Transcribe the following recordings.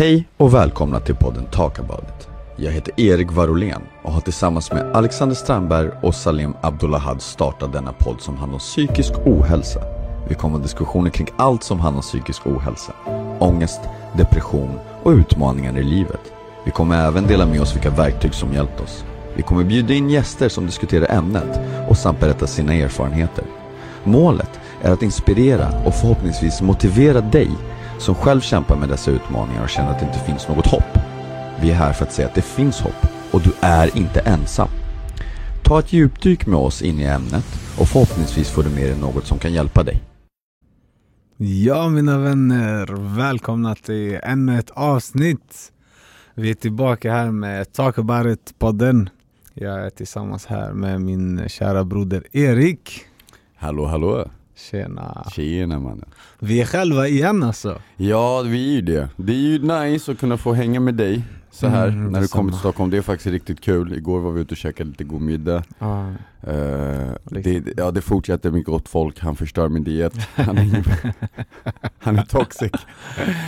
Hej och välkomna till podden Talk about it. Jag heter Erik Varolén och har tillsammans med Alexander Strandberg och Salim Abdullahad startat denna podd som handlar om psykisk ohälsa. Vi kommer ha diskussioner kring allt som handlar om psykisk ohälsa. Ångest, depression och utmaningar i livet. Vi kommer även dela med oss vilka verktyg som hjälpt oss. Vi kommer bjuda in gäster som diskuterar ämnet och samt berätta sina erfarenheter. Målet är att inspirera och förhoppningsvis motivera dig som själv kämpar med dessa utmaningar och känner att det inte finns något hopp. Vi är här för att säga att det finns hopp och du är inte ensam. Ta ett djupdyk med oss in i ämnet och förhoppningsvis får du med dig något som kan hjälpa dig. Ja mina vänner, välkomna till ännu ett avsnitt. Vi är tillbaka här med Talk about it-podden. Jag är tillsammans här med min kära broder Erik. Hallå hallå! Tjena. Tjena mannen. Vi är själva igen alltså. Ja vi är ju det. Det är ju nice att kunna få hänga med dig så här Mm, när du kommer till Stockholm. Det är faktiskt riktigt kul. Igår var vi ute och käkade lite god middag. Ah, Eh, det, ja det fortsätter med gott folk, han förstör min diet. Han är, han är toxic.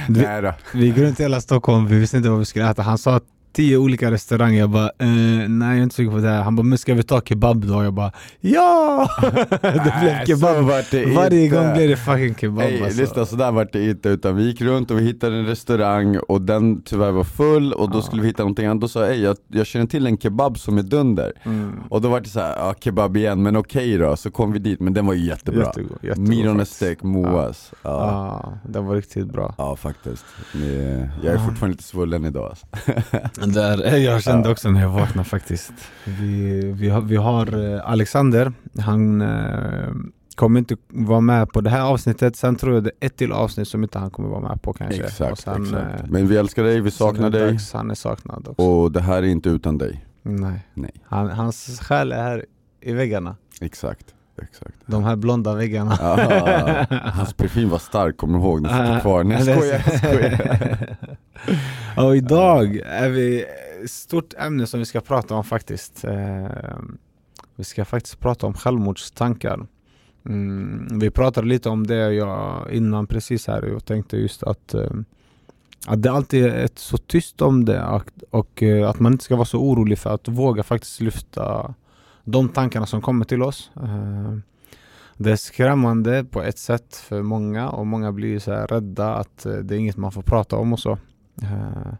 Vi- Nej då. vi gick runt i hela Stockholm, vi visste inte vad vi skulle äta. Han sa tio olika restauranger, jag bara eh, nej jag är inte sugen på det här. Han bara men ska vi ta kebab då? Jag bara ja! det blev kebab. vart det Varje inte. gång blev det fucking kebab Ey, alltså. lyssna sådär vart det inte utan vi gick runt och vi hittade en restaurang och den tyvärr var full och då Ja. skulle vi hitta någonting annat. Då sa jag, "Ey, jag, jag känner till en kebab som är dunder. Mm. Och då var det så här, ja kebab igen, men okej då, så kom vi dit, men den var ju jättebra. Jättegod, jättegod faktiskt. stick, Moas. Ja. Ja. Ja, det var riktigt bra. faktiskt. Det- Jag är Ja. fortfarande lite svullen idag alltså. Där, jag kände också när jag vaknade faktiskt. Vi, vi, har, vi har eh, Alexander, han eh, kommer inte vara med på det här avsnittet. Sen tror jag det är ett till avsnitt som inte han kommer vara med på kanske. Och Exakt, sen, exakt. eh, Men vi älskar dig, vi saknar dig. dags, Han är saknad också. Och det här är inte utan dig. Nej. Nej. Han, hans själ är här i väggarna. Exakt, exakt. De här blonda väggarna. Ah, hans parfym var stark, kommer du ihåg? Den sitter kvar. Nej jag skojar, jag skojar. Och idag är vi ett stort ämne som vi ska prata om faktiskt. Eh, vi ska faktiskt prata om självmordstankar. Mm, vi pratade lite om det jag, innan precis här och tänkte just att, eh, att det alltid är så tyst om det och, och eh, att man inte ska vara så orolig för att våga faktiskt lyfta de tankarna som kommer till oss. Det är skrämmande på ett sätt för många och många blir så här rädda att det är inget man får prata om och så. Eh,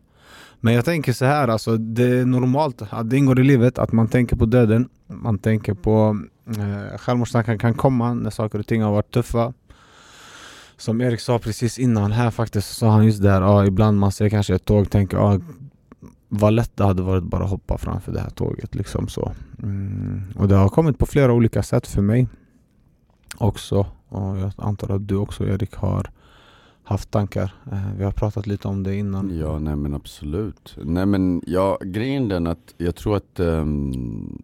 men jag tänker så här, alltså, det är normalt att det ingår i livet att man tänker på döden. Man tänker på eh, självmordstankar kan komma när saker och ting har varit tuffa. Som Erik sa precis innan här faktiskt, så sa han just där, ah, ibland man ser kanske ett tåg och tänker ah, vad lätt det hade varit bara att hoppa framför det här tåget liksom så. Mm. Och det har kommit på flera olika sätt för mig också. Och jag antar att du också Erik har haft tankar. Eh, Vi har pratat lite om det innan. Ja, nej men absolut. Nej men ja, grejen den att jag tror att ehm,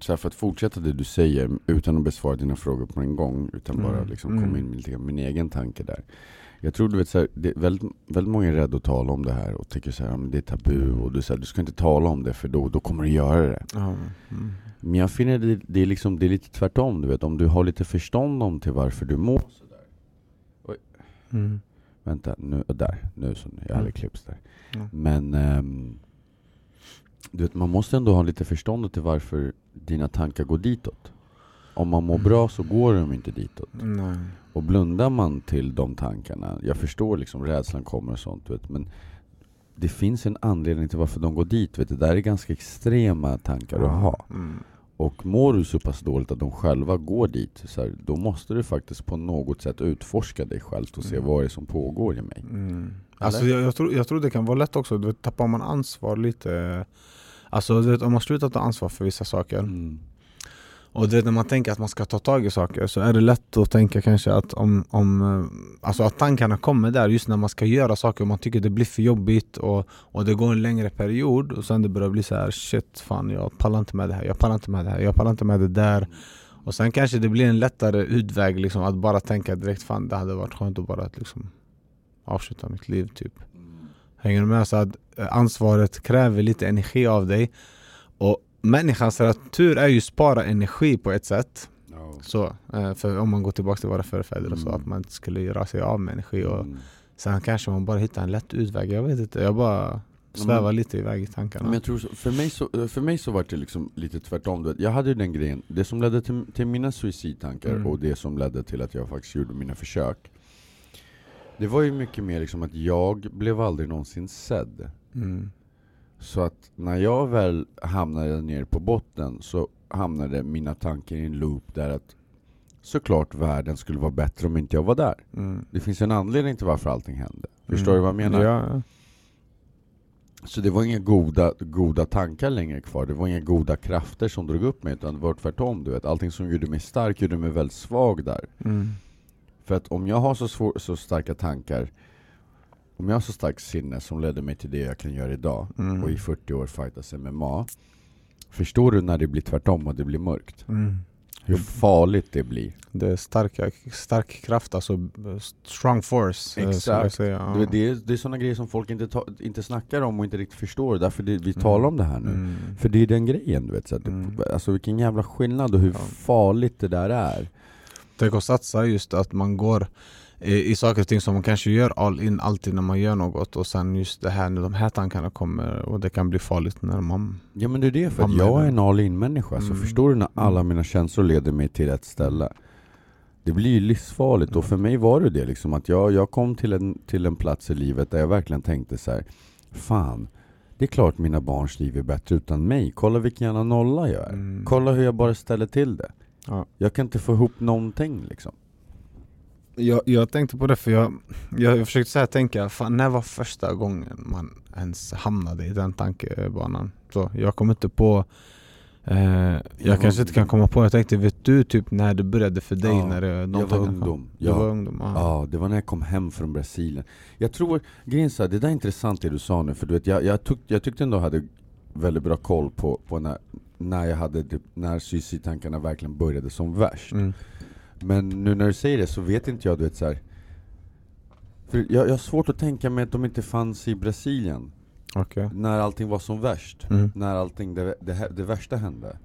så här, för att fortsätta det du säger utan att besvara dina frågor på en gång utan bara Mm, liksom mm. komma in med lite min egen tanke där. Jag tror du vet så här, det väldigt, väldigt många är rädda att tala om det här och tycker så här, "Ja, men det är tabu och du, så här, du ska inte tala om det för då, då kommer du göra det. Mm. Men jag finner det, det, är liksom, det är lite tvärtom, du vet. Om du har lite förstånd om till varför du mår sådär. Mm. Vänta, nu, där, nu så, jag hade Mm. klipps där. Ja. Men ehm, du vet, man måste ändå ha lite förstånd till varför dina tankar går ditåt. Om man mår Mm. bra så går de inte ditåt. Nej. Och blundar man till de tankarna, jag förstår liksom rädslan kommer och sånt, vet, men det finns en anledning till varför de går dit. Vet. Det där är ganska extrema tankar att ha. Mm. Och mår du så pass dåligt att de själva går dit, så här, då måste du faktiskt på något sätt utforska dig själv och se Mm. vad det är som pågår i mig. Mm. Alltså jag, jag, tror, jag tror det kan vara lätt också, du vet, tappar man ansvar lite Alltså du vet, om man slutar ta ansvar för vissa saker Mm. Och du vet, när man tänker att man ska ta tag i saker så är det lätt att tänka kanske att om, om eh, Alltså att tankarna kommer där just när man ska göra saker och man tycker det blir för jobbigt och, och det går en längre period och sen det börjar bli så här shit fan jag pallar inte med det här, jag pallar inte med det här, jag pallar inte med det där. Och sen kanske det blir en lättare utväg liksom att bara tänka direkt fan det hade varit skönt att bara liksom avsluta mitt liv typ. Hänger du med? Så att eh, ansvaret kräver lite energi av dig. Och människans natur är ju spara energi på ett sätt Ja. så, eh, för om man går tillbaka till våra förfäder och så Mm. att man inte skulle göra sig av med energi och Mm. Sen kanske man bara hittar en lätt utväg, jag vet inte. Jag bara svävar lite iväg i tankarna. Men jag tror, så- för mig så, för mig så var det liksom lite tvärtom. Jag hade ju den grejen, det som ledde till, till mina suicidtankar Mm. och det som ledde till att jag faktiskt gjorde mina försök. Det var ju mycket mer liksom att jag blev aldrig någonsin sedd. Mm. Så att när jag väl hamnade ner på botten så hamnade mina tankar i en loop där att såklart världen skulle vara bättre om inte jag var där. Mm. Det finns en anledning till varför allting hände. Förstår du vad jag menar? Ja, ja. Så det var inga goda, goda tankar längre kvar, det var inga goda krafter som drog upp mig, utan det var tvärtom. Du vet. Allting som gjorde mig stark gjorde mig väldigt svag där. Mm. För att om jag har så, svår, så starka tankar, om jag har så starkt sinne som ledde mig till det jag kan göra idag, Mm. och i 40 år fightas MMA, förstår du när det blir tvärtom och det blir mörkt? Mm. Hur farligt det blir. Det är starka, stark kraft, alltså strong force. eh, Exakt. säger, ja. Det är, det är sådana grejer som folk inte, ta, inte snackar om och inte riktigt förstår, därför det, vi talar om det här nu. Mm. För det är den grejen, du vet. Så att, Mm. Alltså vilken jävla skillnad och hur Ja. farligt det där är. Tänk att satsa just att man går i, i saker och ting som man kanske gör all in alltid när man gör något och sen just det här när de här tankarna kommer och det kan bli farligt när man... Ja men det är det, för att jag är en all in människa, så Mm. förstår du när alla mina känslor leder mig till rätt ställe? Det blir ju livsfarligt och för mig var det det liksom att jag, jag kom till en, till en plats i livet där jag verkligen tänkte så här. Fan, det är klart mina barns liv är bättre utan mig. Kolla vilken jävla nolla jag är. Mm. Kolla hur jag bara ställer till det. Ja. Jag kan inte få ihop någonting liksom. Jag, jag tänkte på det för jag, jag försökte så här tänka, fan, när var första gången man ens hamnade i den tankebanan? Så jag kom inte på eh, Jag kanske inte kan komma på, jag tänkte vet du typ när det började för dig? Ja, när det, de jag var ungdom. Ja. var ungdom? Ja. Ja, det var när jag kom hem från Brasilien. Jag tror, grejen så här, det där är intressant det du sa nu, för du vet, jag, jag, tyck, jag tyckte ändå jag hade väldigt bra koll på, på när, när jag hade, typ, när suicidtankarna verkligen började som värst. Mm. Men nu när du säger det så vet inte jag, du vet så här. För jag, jag har svårt att tänka mig att de inte fanns i Brasilien, Okej. när allting var som värst. Mm. När allting, det, det, det värsta hände.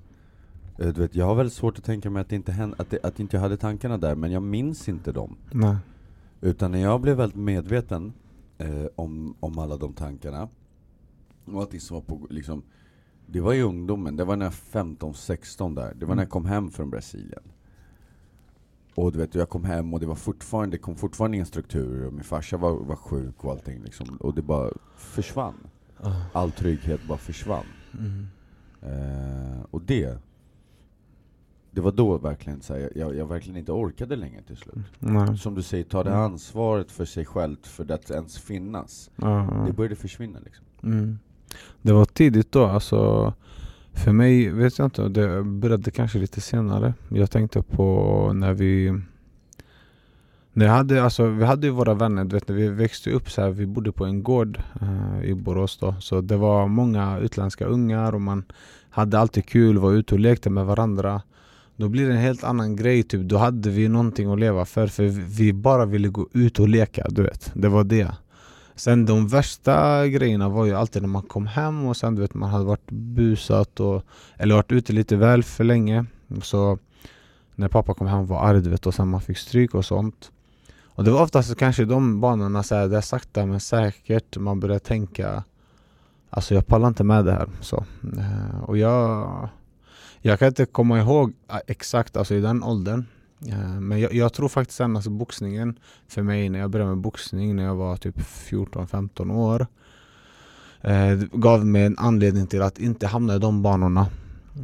Eh, Du vet, jag har väldigt svårt att tänka mig att, det inte hände, att, det, att inte jag hade tankarna där, men jag minns inte dem. Nej. Utan när jag blev väldigt medveten eh, om, om alla de tankarna och allting som var på liksom Det var i ungdomen, det var när jag 15-16 där, det var när jag kom hem från Brasilien Och du vet, jag kom hem och det var fortfarande, det kom fortfarande inga strukturer och min farsa var, var sjuk och allting liksom Och det bara försvann All trygghet bara försvann Mm. eh, Och det Det var då verkligen så här, jag, jag verkligen inte orkade längre till slut Nej. som du säger, ta det Mm. ansvaret för sig själv för att ens finnas. Ja. Det började försvinna liksom. Mm. Det var tidigt då, alltså för mig vet jag inte, det började kanske lite senare. Jag tänkte på när vi när jag hade, alltså, vi hade ju våra vänner, du vet när vi växte upp så här, vi bodde på en gård eh, i Borås då. Så det var många utländska ungar och man hade alltid kul, var ute och lekte med varandra. Då blir det en helt annan grej, typ. då hade vi någonting att leva för, för vi bara ville gå ut och leka, du vet. Det var det. Sen de värsta grejerna var ju alltid när man kom hem och sen du vet man hade varit busat och Eller varit ute lite väl för länge. Så När pappa kom hem var arg du vet och sen man fick stryk och sånt. Och det var oftast kanske de banorna så här, där sakta men säkert man började tänka Alltså jag pallar inte med det här. Så eh, Och jag Jag kan inte komma ihåg eh, exakt alltså i den åldern. Men jag, jag tror faktiskt sen alltså boxningen för mig när jag började med boxning när jag var typ 14-15 år eh, gav mig en anledning till att inte hamna i de banorna.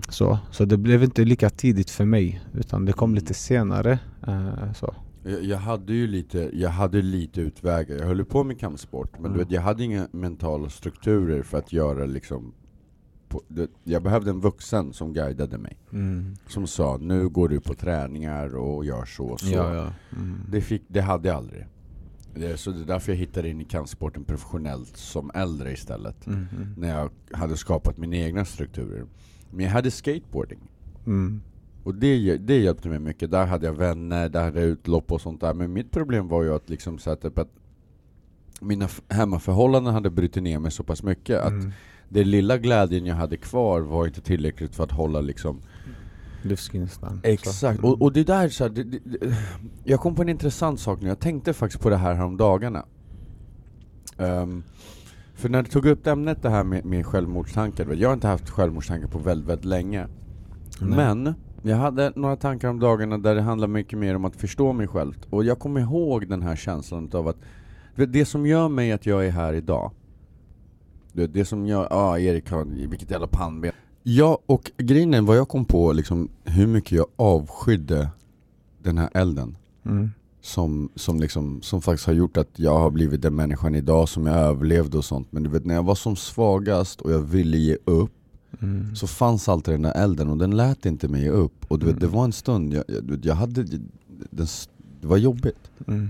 Så, så det blev inte lika tidigt för mig utan det kom lite senare. Eh, så. Jag, jag hade ju lite, jag hade lite utvägar. Jag höll på med kampsport, men Mm. du vet, jag hade inga mentala strukturer för att göra liksom på, Jag behövde en vuxen som guidade mig. Som sa, nu går du på träningar och gör så och så. Ja, ja. Mm. Det, fick, det hade jag aldrig. Det, så det är därför jag hittade in i kampsporten professionellt som äldre istället. Mm, mm. När jag hade skapat mina egna strukturer. Men jag hade skateboarding. Mm. Och det, det hjälpte mig mycket. Där hade jag vänner, där hade jag utlopp och sånt där. Men mitt problem var ju att liksom så att, mina hemmaförhållanden hade brutit ner mig så pass mycket att Det lilla glädjen jag hade kvar var inte tillräckligt för att hålla liksom Livsgnistan. Exakt, och, och det där så här, det, det, Jag kom på en intressant sak nu, jag tänkte faktiskt på det här om dagarna Ehm, för när du tog upp ämnet det här med, med självmordstankar, jag har inte haft självmordstankar på väldigt, väldigt länge. Nej. Men jag hade några tankar om dagarna där det handlar mycket mer om att förstå mig själv. Och jag kommer ihåg den här känslan av att det som gör mig att jag är här idag du vet, Det som gör, ja ah, Erik har, vilket jävla pannben Ja, och grejen är vad jag kom på liksom hur mycket jag avskydde den här elden Mm. som, som, liksom, som faktiskt har gjort att jag har blivit den människan idag som jag överlevde och sånt Men du vet när jag var som svagast och jag ville ge upp Mm. så fanns alltid den där elden och den lät inte mig ge upp. Och du vet, det var en stund, jag, jag, jag hade, den, det var jobbigt. Mm.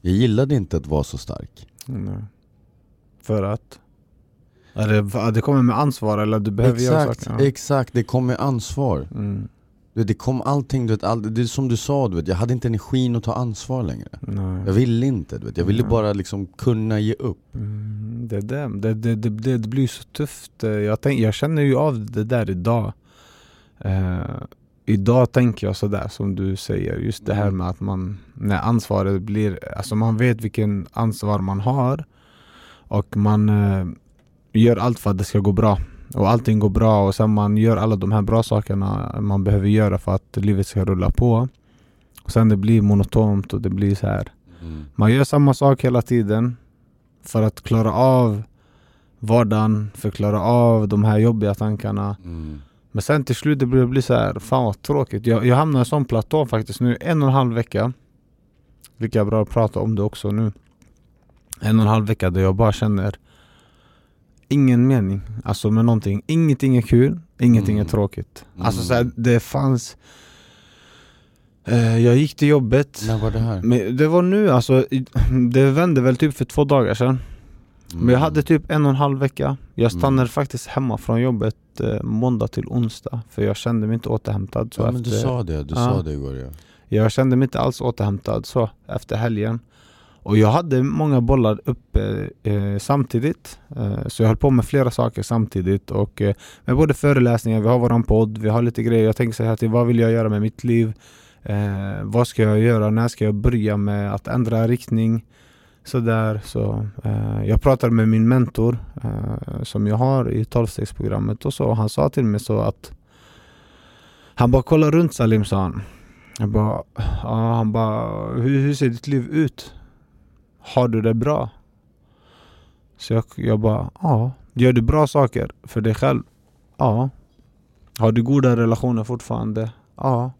Jag gillade inte att vara så stark. För att? Är det, kommer med ansvar eller du behöver göra Exakt, saker? Ja. exakt, det kom med ansvar. Mm. Det kom allting, du vet, all, det är som du sa, du vet, jag hade inte energin att ta ansvar längre. Nej. Jag ville inte, du vet. jag ville Nej. bara liksom kunna ge upp. Mm, det, det. Det, det, det, det, blir så tufft. Jag, tänk, jag känner ju av det där idag. Eh, idag tänker jag sådär som du säger. Just det här Mm. med att man, när ansvaret blir, alltså man vet vilken ansvar man har. Och man eh, gör allt för att det ska gå bra. Och allting går bra och sen man gör alla de här bra sakerna man behöver göra för att livet ska rulla på. Och sen det blir monotont och det blir så här. Mm. Man gör samma sak hela tiden för att klara av vardagen, för att klara av de här jobbiga tankarna. Mm. Men sen till slut det blir, blir så här, fan vad tråkigt. Jag, jag hamnar i en sån platå faktiskt nu, en och en halv vecka. Lika bra att prata om det också nu. En och en halv vecka där jag bara känner ingen mening alltså med någonting. Ingenting är kul, ingenting Mm. är tråkigt. Alltså Mm. så här, det fanns... Eh, jag gick till jobbet. När var det här? Men det var nu alltså, det vände väl typ för två dagar sedan. Men jag hade typ en och en halv vecka. Jag Mm. stannade faktiskt hemma från jobbet eh, måndag till onsdag. För jag kände mig inte återhämtad. Så Ja men du sa det, du Ja. sa det igår ja. Jag kände mig inte alls återhämtad så efter helgen. Och jag hade många bollar uppe eh, samtidigt. Eh, så jag höll på med flera saker samtidigt. Och eh, med både föreläsningar, vi har våran podd, vi har lite grejer. Jag tänker så här till vad vill jag göra med mitt liv? Eh, vad ska jag göra? När ska jag börja med att ändra riktning? Sådär, så eh, jag pratade med min mentor eh, som jag har i 12-stegsprogrammet och så. Han sa till mig så att han bara kolla runt Salim sa han. Jag bara, ja, han bara, hur, hur ser ditt liv ut? Har du det bra? Så jag, jag bara, ja. Gör du bra saker för dig själv? Ja. Har du goda relationer fortfarande? Ja.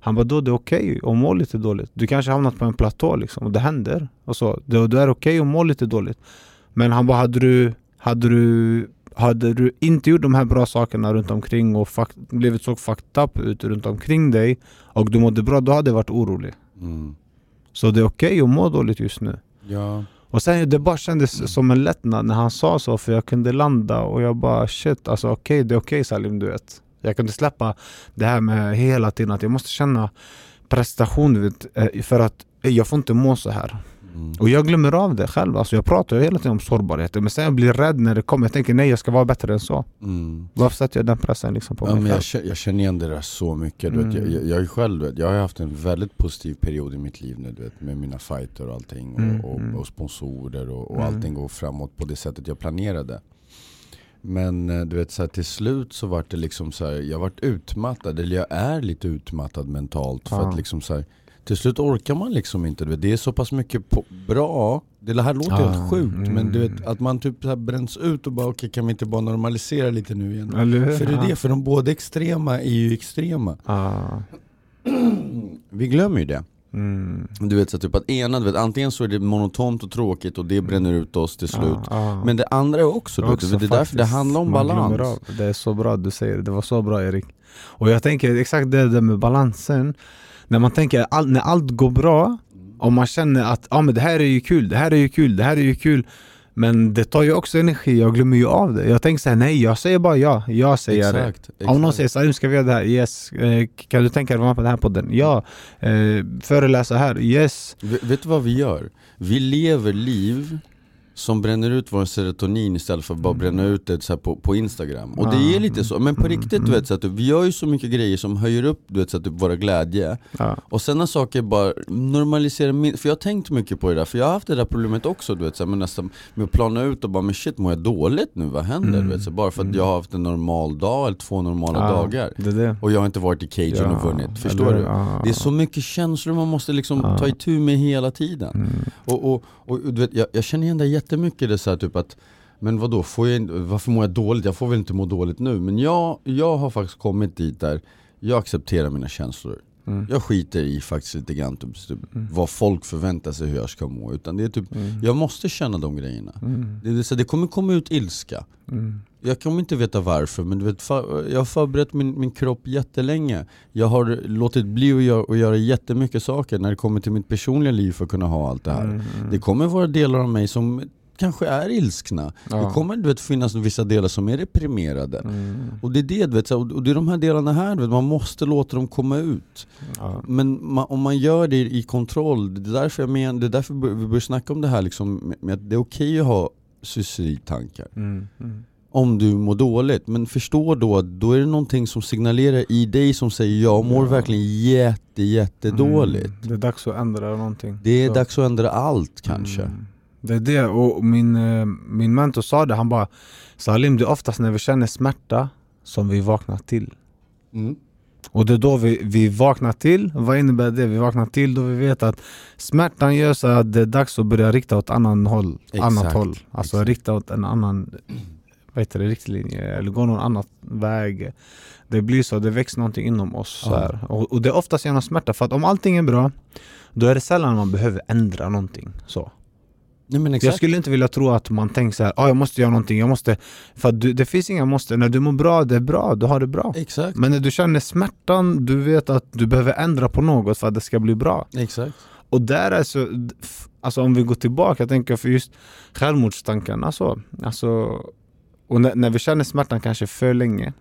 Han bara, då det är okej okej att må lite dåligt. Du kanske hamnat på en platå liksom, och det händer. Och så. Det, det är okej att må lite dåligt. Men han bara, hade du, hade du hade du inte gjort de här bra sakerna runt omkring och fuck, blivit så fucked up ut runt omkring dig och du mådde bra, då hade jag varit orolig. Mm. Så det är okej att må dåligt just nu. Ja. Och sen det bara kändes som en lättnad när han sa så för jag kunde landa och jag bara shit alltså okej det är okej Salim du vet. Jag kunde släppa det här med hela tiden att jag måste känna prestation vet, eh, för att eh, jag får inte må så här. Mm. Och jag glömmer av det själv. Alltså jag pratar ju hela tiden om sårbarhet men sen jag blir rädd när det kommer. Jag tänker nej jag ska vara bättre än så. Mm. Varför sätter jag den pressen liksom på Ja, mig men jag, känner, jag känner igen det där så mycket. Du vet, jag, Mm. jag, själv, vet, jag har haft en väldigt positiv period i mitt liv nu du vet, med mina fighter och allting. Och, Mm, och, mm. och sponsorer och, och Mm. allting går framåt på det sättet jag planerade. Men eh, du vet, så här, till slut så vart det liksom så här, jag vart utmattad, eller jag är lite utmattad mentalt. För Ja. att liksom så här, till slut orkar man liksom inte. Vet, det är så pass mycket på, bra, det här låter Ja, helt sjukt, men du vet mm. att man typ så bränns ut och bara okej kan vi inte bara normalisera lite nu igen? Eller? För det är det, för de båda extrema är ju extrema. Ah. Vi glömmer ju det. Mm. Du vet så typ att ena, du vet, antingen så är det monotont och tråkigt och det bränner ut oss till slut. Ah, ah. Men det andra är också, du vet, Också det är därför det handlar om balans. Det är så bra du säger det, det var så bra Erik. Och jag tänker exakt det där med balansen. När man tänker, all, när allt går bra och man känner att ah, men det här är ju kul, det här är ju kul, det här är ju kul. Men det tar ju också energi, jag glömmer ju av det. Jag tänker såhär, nej jag säger bara ja, jag säger det. Exakt, Om någon exakt. säger Salim ska vi göra det här? Yes. Eh, kan du tänka dig att vara på den här podden? Ja. Eh, föreläsa här? Yes. Vet, vet du vad vi gör? Vi lever liv som bränner ut vår serotonin istället för att bara Mm. bränna ut det så på, på Instagram. Och det Ja. är lite så, men på Mm. riktigt du vet, så att vi gör ju så mycket grejer som höjer upp du vet, så att våra glädje. Ja. Och sen när saker bara normaliserar min, för jag har tänkt mycket på det där, för jag har haft det där problemet också du vet, så här, med, nästan, med att plana ut och bara men shit mår jag dåligt nu, vad händer? Mm. Du vet, så bara för att Mm. jag har haft en normal dag eller två normala Ja, dagar. Det det. Och jag har inte varit i cagen och vunnit, förstår eller- du? ja. Det är så mycket känslor man måste liksom Ja. ta itu med hela tiden. Mm. Och, och, och du vet, jag, jag känner igen det jättemycket, det så här, typ att men vadå, får jag, varför mår jag dåligt? Jag får väl inte må dåligt nu? Men jag, jag har faktiskt kommit dit där jag accepterar mina känslor. Mm. Jag skiter i faktiskt lite grann typ, typ, Mm. vad folk förväntar sig hur jag ska må. Utan det är typ, Mm. jag måste känna de grejerna. Mm. Det, är så, det kommer komma ut ilska. Jag kommer inte veta varför, men du vet, jag har förberett min, min kropp jättelänge. Jag har låtit bli att göra, att göra jättemycket saker när det kommer till mitt personliga liv för att kunna ha allt det här. Mm. Det kommer vara delar av mig som kanske är ilskna. Ja. Det kommer du vet, finnas vissa delar som är deprimerade. Mm. Och det är det, du vet, och det är de här delarna här, du vet, man måste låta dem komma ut. Ja. Men man, om man gör det i kontroll, det är därför, jag men, det är därför vi börjar snacka om det här liksom, med- att det är okej att ha suicidtankar. Mm. Mm. Om du mår dåligt, men förstå då att då är det någonting som signalerar i dig som säger jag mår Ja. verkligen jätte jättedåligt. Mm. Det är dags att ändra någonting. Det är Så. dags att ändra allt kanske. Mm. Det är det, och min, eh, min mentor sa det, han bara Salim det är oftast när vi känner smärta som vi vaknar till Mm. Och det är då vi, vi vaknar till, vad innebär det? Vi vaknar till då vi vet att smärtan gör så att det är dags att börja rikta åt annan håll, annat håll Alltså exakt. rikta åt en annan vad heter det, riktlinje eller gå någon annan väg Det blir så, det väcks någonting inom oss så Ja. här. Och, och det är oftast genom smärta, för att om allting är bra Då är det sällan man behöver ändra någonting så Nej, jag skulle inte vilja tro att man tänker så här, ah, jag måste göra någonting, jag måste För du, det finns inga måste, när du mår bra, det är bra, du har det bra Exakt. Men när du känner smärtan, du vet att du behöver ändra på något för att det ska bli bra Exakt. Och där är så, alltså om vi går tillbaka, jag tänker för just självmordstankarna så Alltså, och när, när vi känner smärtan kanske för länge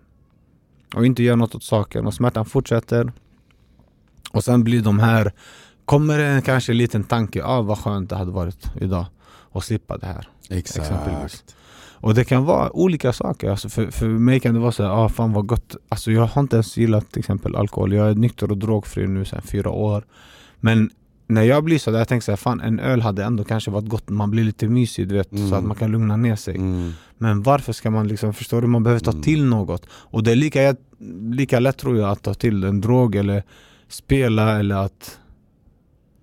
och inte gör något åt saken och smärtan fortsätter och sen blir de här Kommer det kanske en liten tanke, ah, vad skönt det hade varit idag att slippa det här. Exakt. Exempelvis. Och det kan vara olika saker, alltså för, för mig kan det vara så här, ah, fan vad gott. Alltså jag har inte ens gillat till exempel alkohol, jag är nykter och drogfri nu sedan fyra år. Men när jag blir så där, jag tänker så här, fan en öl hade ändå kanske varit gott, man blir lite mysig du vet, så Mm. att man kan lugna ner sig Mm. Men varför ska man liksom, förstår du? Man behöver ta Mm. till något Och det är lika, lika lätt tror jag att ta till en drog eller spela eller att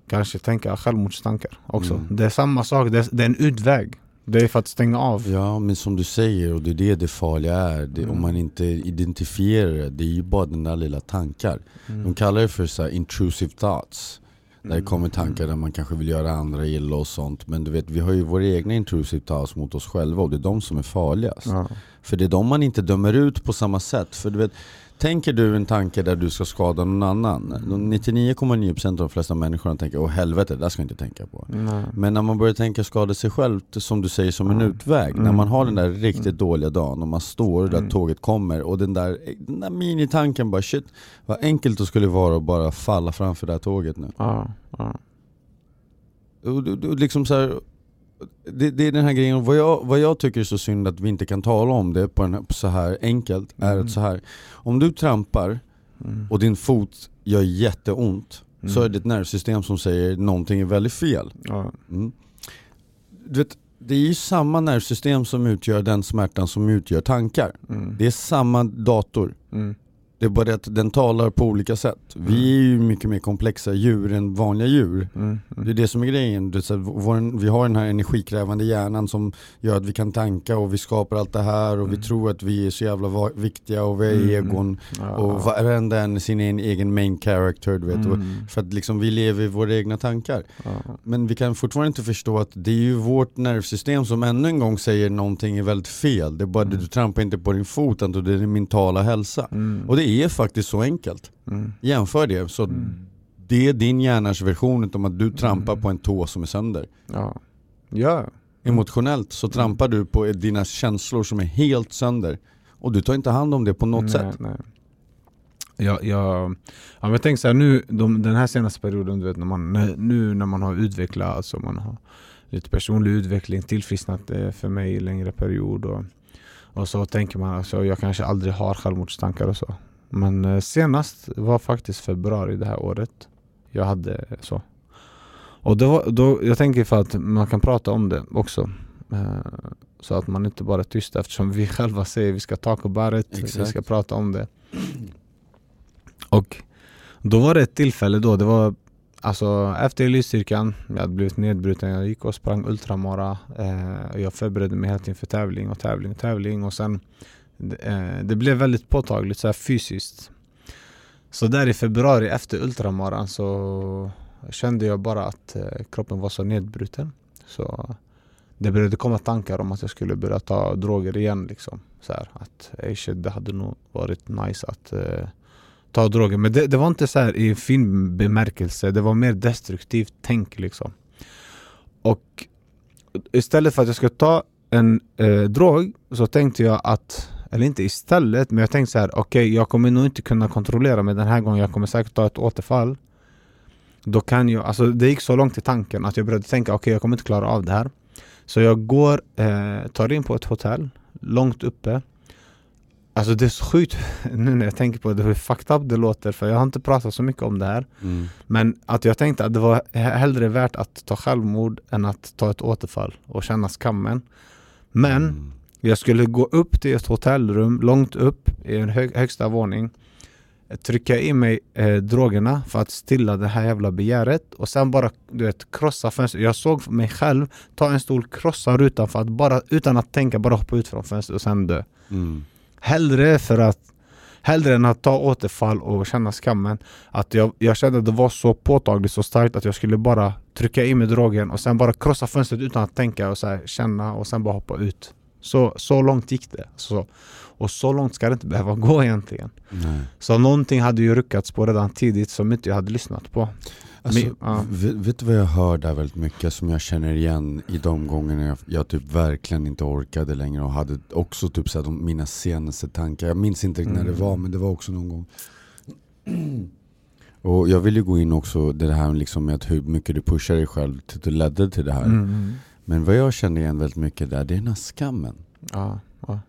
kanske tänka självmordstankar också Mm. Det är samma sak, det är, det är en utväg Det är för att stänga av Ja men som du säger, och det är det det farliga är. Det, Mm. Om man inte identifierar det, det är ju bara den där lilla tankar. Mm. De kallar det för så intrusive thoughts. Där det Mm. kommer tankar där man kanske vill göra andra illa och sånt. Men du vet, vi har ju våra egna intrusive thoughts mot oss själva och det är de som är farligast. Ja. För det är de man inte dömer ut på samma sätt. För du vet, tänker du en tanke där du ska skada någon annan, de 99,9% av de flesta människorna tänker åh helvete, det där ska jag inte tänka på. Nej. Men när man börjar tänka skada sig själv, som du säger som en Ja. utväg, när Mm. man har den där riktigt Mm. dåliga dagen och man står där Mm. tåget kommer och den där, den där minitanken bara shit, vad enkelt det skulle vara att bara falla framför det här tåget nu. Ja, ja. Och, och, och liksom så här, det, det är den här grejen, vad jag, vad jag tycker är så synd att vi inte kan tala om det på, den här, så här enkelt, är Mm. att så här om du trampar Mm. och din fot gör jätteont, så Mm. är det ett nervsystem som säger någonting är väldigt fel. Ja. Mm. Du vet, det är ju samma nervsystem som utgör den smärtan som utgör tankar. Mm. Det är samma dator. Mm. Det är bara det att den talar på olika sätt. Vi är ju mycket mer komplexa djur än vanliga djur. Mm. Det är det som är grejen. Det är vår, vi har den här energikrävande hjärnan som gör att vi kan tanka och vi skapar allt det här och vi Mm. tror att vi är så jävla viktiga och vi är Mm. egon Ja. och varenda en sin en egen main character du vet. Mm. för att liksom vi lever i våra egna tankar. Ja. Men vi kan fortfarande inte förstå att det är ju vårt nervsystem som ännu en gång säger någonting är väldigt fel. Det är bara Mm. du trampar inte på din fot, utan det är din mentala hälsa. Mm. Och det är faktiskt så enkelt. Mm. Jämför det, så Mm. det är din hjärnas version om att du trampar Mm. på en tå som är sönder. Ja. Ja. Emotionellt så trampar du på dina känslor som är helt sönder. Och du tar inte hand om det på något nej, sätt. Nej. Jag, jag, ja, jag tänker så här, nu, de, den här senaste perioden, du vet, när man, nu när man har utvecklat, alltså man har lite personlig utveckling, tillfrisknat eh, för mig i längre period och, och så tänker man alltså, jag kanske aldrig har självmordstankar och så. Men eh, senast var faktiskt februari det här året jag hade så. Och då, då, jag tänker för att man kan prata om det också. Eh, så att man inte bara är tyst eftersom vi själva säger vi ska about it, vi ska prata om det. Och då var det ett tillfälle då, det var alltså efter elitstyrkan, jag hade blivit nedbruten, jag gick och sprang ultramara. Eh, jag förberedde mig helt inför tävling och tävling och tävling och sen Eh, det blev väldigt påtagligt så här fysiskt. Så där i februari efter ultramaran så kände jag bara att eh, kroppen var så nedbruten. Så det började komma tankar om att jag skulle börja ta droger igen. Liksom. Så här, att ey, shit, det hade nog varit nice att eh, ta droger. Men det, det var inte så här i fin bemärkelse, det var mer destruktivt tänk. Liksom. Och istället för att jag skulle ta en eh, drog så tänkte jag att eller inte istället, men jag tänkte så här: okej jag kommer nog inte kunna kontrollera mig den här gången, jag kommer säkert ta ett återfall. Då kan jag, alltså det gick så långt i tanken att jag började tänka okej jag kommer inte klara av det här. Så jag går, eh, tar in på ett hotell, långt uppe. Alltså det är så sjukt nu när jag tänker på det, hur fucked up det låter för jag har inte pratat så mycket om det här. Mm. Men att jag tänkte att det var he- hellre värt att ta självmord än att ta ett återfall och känna skammen. Men Mm. Jag skulle gå upp till ett hotellrum långt upp i en hög, högsta våning Trycka i mig eh, drogerna för att stilla det här jävla begäret och sen bara du vet krossa fönstret. Jag såg mig själv ta en stol, krossa rutan för att bara utan att tänka bara hoppa ut från fönstret och sen dö. Mm. Hellre för att Hellre än att ta återfall och känna skammen Att jag, jag kände att det var så påtagligt, så starkt att jag skulle bara trycka i mig drogen och sen bara krossa fönstret utan att tänka och så här, känna och sen bara hoppa ut Så, så långt gick det så, Och så långt ska det inte behöva gå egentligen Nej. Så någonting hade ju ruckats på redan tidigt som inte jag hade lyssnat på Alltså, Men- ja. vet, du vad jag hör där väldigt mycket som jag känner igen i de gångerna jag, jag typ verkligen inte orkade längre och hade också typ så här, de, mina senaste tankar. Jag minns inte riktigt när det Mm. var men det var också någon gång. Och jag vill ju gå in också det här liksom med att hur mycket du pushar dig själv till det ledde till det här. Mm. Men vad jag känner igen väldigt mycket där, det är den här skammen. Ja, ja.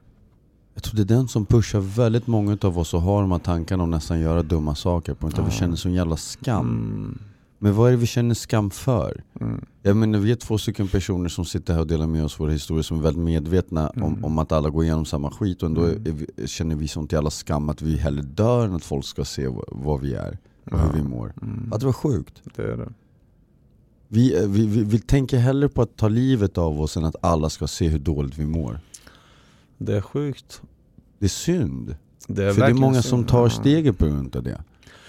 Jag tror det är den som pushar väldigt många av oss och har de här tankarna om nästan göra dumma saker på grund av att vi känner sån jävla skam. Mm. Men vad är det vi känner skam för? Mm. Jag menar, vi är två stycken personer som sitter här och delar med oss våra historier som är väldigt medvetna om, Mm. om att alla går igenom samma skit och ändå Mm. vi, känner vi sånt jävla skam att vi hellre dör än att folk ska se vad, vad vi är och hur vi mår. Mm. Att det var sjukt. Det är det Vi, eh, vi, vi, vi tänker hellre på att ta livet av oss än att alla ska se hur dåligt vi mår. Det är sjukt Det är synd. Det För det är många som synd. tar Ja. steget på grund av det.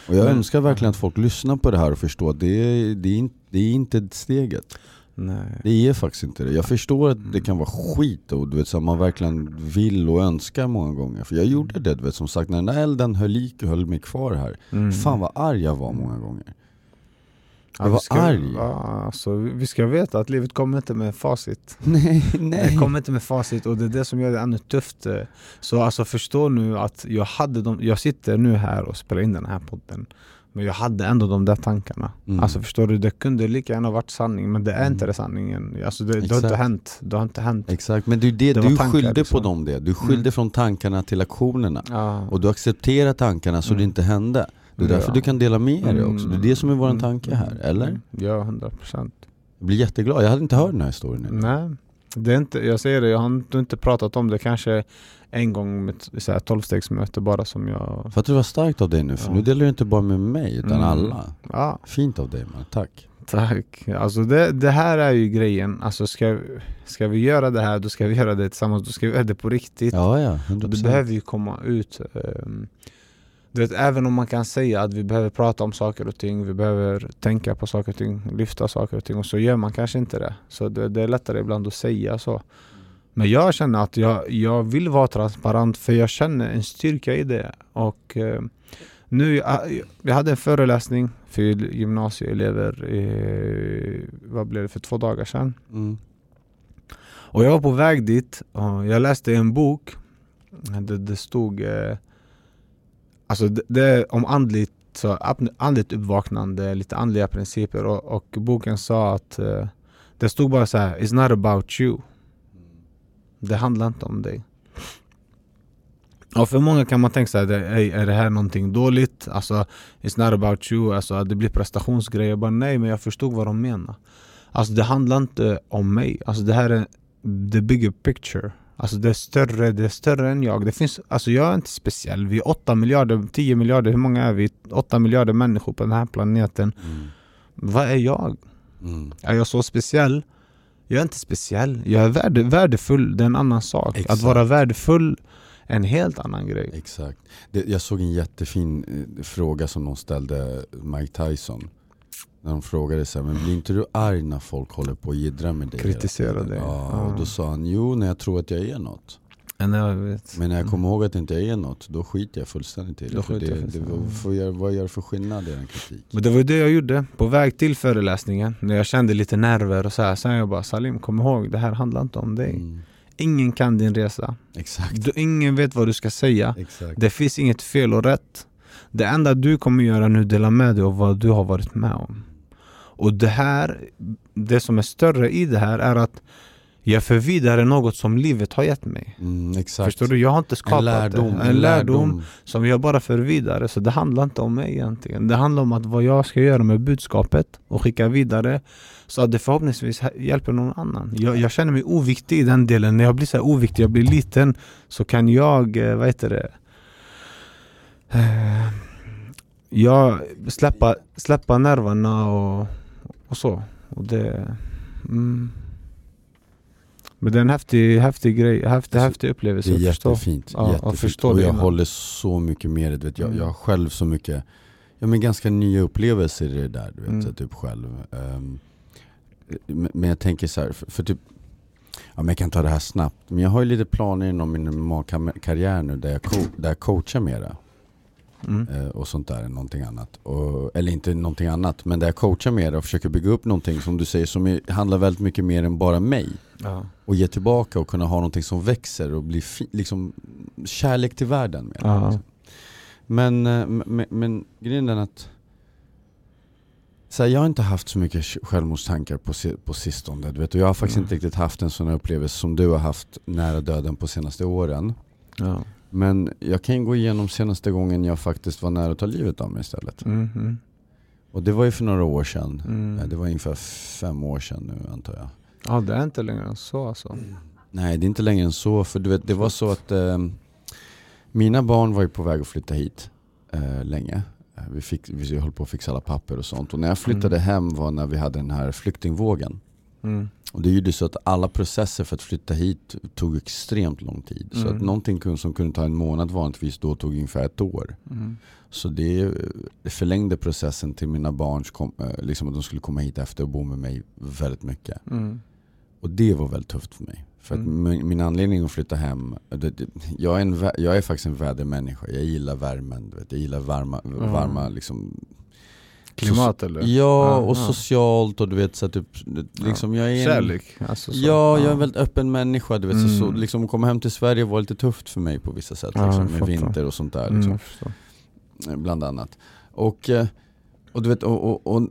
Och jag Men- önskar verkligen att folk lyssnar på det här och förstår att det är, det är, inte, det är inte steget. Nej. Det är faktiskt inte det. Jag förstår att det Mm. kan vara skit och du vet, så man verkligen vill och önskar många gånger. För jag gjorde det, du vet, som sagt när den där elden höll, i, höll mig kvar här. Mm. Fan vad arg jag var många gånger. Ja, jag vi var ska, arg. Ja, alltså, vi ska veta att livet kommer inte med facit. Nej, Det nej. kommer inte med facit och det är det som gör det ännu tufft. Så alltså förstå nu att jag hade de, jag sitter nu här och spelar in den här podden. Men jag hade ändå de där tankarna. Mm. Alltså förstår du, det kunde lika gärna varit sanning men det är inte Mm. det sanningen. Alltså det, det har inte hänt. Det har inte hänt. Exakt, men det är det, Det du tankar, skyllde liksom. på dem det. Du skyllde Mm. från tankarna till aktionerna. Ja. Och du accepterar tankarna så Mm. det inte hände. Det är därför Ja. du kan dela med dig också. Det är det som är våran Mm. tanke här, eller? Mm. Ja, hundra procent. Jag blir jätteglad, jag hade inte hört den här historien än. Nej, det är inte, jag säger det, jag har inte, pratat om det kanske en gång med ett tolvstegsmöte bara som jag... För att det var starkt av dig nu, för Ja. nu delar du inte bara med mig utan Mm. alla. Ja, Fint av dig man, tack. tack. Alltså det, det här är ju grejen, alltså ska, ska vi göra det här då ska vi göra det tillsammans, då ska vi göra det på riktigt. Ja, ja, och det 100%. behöver ju komma ut. ehm, Du vet, även om man kan säga att vi behöver prata om saker och ting, vi behöver tänka på saker och ting, lyfta saker och ting och så gör man kanske inte det. Så det, det är lättare ibland att säga så. Men jag känner att jag, jag vill vara transparent för jag känner en styrka i det. Och eh, nu, jag, jag hade en föreläsning för gymnasieelever, i, vad blev det, för två dagar sedan. Mm. Och jag var på väg dit och jag läste en bok Det, det stod eh, Alltså det, det är om andligt, så, andligt uppvaknande, lite andliga principer och, och boken sa att uh, Det stod bara så här, It's not about you. Det handlar inte om dig. Och för många kan man tänka sig, är, är det här någonting dåligt? Alltså, it's not about you, alltså att det blir prestationsgrejer. bara nej, men jag förstod vad de menar. Alltså det handlar inte om mig. Alltså det här är the bigger picture. Alltså det är större, det är större än jag. Det finns, alltså jag är inte speciell. Vi är 8 miljarder, 10 miljarder, hur många är vi? 8 miljarder människor på den här planeten. Mm. Vad är jag? Mm. Är jag så speciell? Jag är inte speciell. Jag är värde, värdefull, det är en annan sak. Exakt. Att vara värdefull är en helt annan grej. Exakt. Det, jag såg en jättefin eh, fråga som någon ställde Mike Tyson. När de frågade så här, men blir inte du arg när folk håller på och jiddrar med dig? hela Kritisera tiden?" dig. Ja, Ja. och då sa han, jo när jag tror att jag är något. Men när jag kommer ihåg att jag inte är något, då skiter jag fullständigt i det. För det, det vad, får jag, vad gör det för skillnad i den kritik? Men det var ju det jag gjorde på väg till föreläsningen. När jag kände lite nerver och så här. Sen jag bara Salim, kom ihåg det här handlar inte om dig. Mm. Ingen kan din resa. Exakt. Du, ingen vet vad du ska säga. Exakt. Det finns inget fel och rätt. Det enda du kommer göra nu är dela med dig av vad du har varit med om. Och det här, det som är större i det här är att jag för vidare något som livet har gett mig. Mm. Förstår du? Jag har inte skapat en lärdom. det. En lärdom som jag bara för vidare. Så det handlar inte om mig egentligen. Det handlar om att vad jag ska göra med budskapet och skicka vidare så att det förhoppningsvis hjälper någon annan. Jag, jag känner mig oviktig i den delen. När jag blir så oviktig, jag blir liten så kan jag, eh, vad heter det? Eh, Jag släppa, släppa nerverna och, och så. Och det, mm. Men det är en häftig, häftig grej, häftig, Alltså, häftig upplevelse Det är att förstå. jättefint. Ja, jättefint. förstå och jag innan. håller så mycket med. Du vet, jag, Mm. jag har själv så mycket, ja men ganska nya upplevelser i det där. Du vet, Mm. så typ själv. Men, men jag tänker så här, för, för typ, ja men jag kan ta det här snabbt. Men jag har ju lite planer inom min MMA-karriär nu där jag, co- där jag coachar mera. Mm. eh, och sånt där, än någonting annat. Och, eller inte någonting annat, men där jag coachar mer och försöker bygga upp någonting som du säger som handlar väldigt mycket mer än bara mig. Ja. Och ge tillbaka och kunna ha någonting som växer och blir liksom kärlek till världen. Med Ja. liksom. men, eh, men, men grejen är att så här, jag har inte haft så mycket självmordstankar på, si- på sistone. Du vet, och jag har faktiskt Mm. inte riktigt haft en sån upplevelse som du har haft nära döden på senaste åren. Ja. Men jag kan gå igenom senaste gången jag faktiskt var nära att ta livet av mig istället. Mm, mm, Och det var ju för några år sedan. mm. Eh, Det var ungefär fem år sedan nu antar jag. Ja det är inte längre än så alltså. Nej det är inte längre än så. För du vet, det var så att eh, mina barn var ju på väg att flytta hit eh, länge. Eh, Vi, fick, vi höll på att fixa alla papper och sånt. Och när jag flyttade Mm. hem var när vi hade den här flyktingvågen. Mm. Och det gjorde så att alla processer för att flytta hit tog extremt lång tid. Så Mm. att någonting kun- som kunde ta en månad vanligtvis då tog ungefär ett år. Mm. Så det förlängde processen till mina barns kom, eh, liksom att de skulle komma hit efter och bo med mig väldigt mycket. Mm. Och det var väldigt tufft för mig. För att Mm. min, min anledning att flytta hem, det, det, jag, är en, jag är faktiskt en vädermänniska. Jag gillar värmen, du vet. jag gillar varma, Mm. varma liksom, Klimat eller? Ja, och ja. socialt och du vet så typ, liksom jag är en, Kärlek? Alltså, så. Ja, jag är en väldigt öppen människa. Du vet, så, så, Mm. liksom, komma hem till Sverige var lite tufft för mig på vissa sätt. Ja, Liksom, med vinter och sånt där. Mm, Liksom, förstår. Bland annat. Och, eh, och, du vet, och, och, och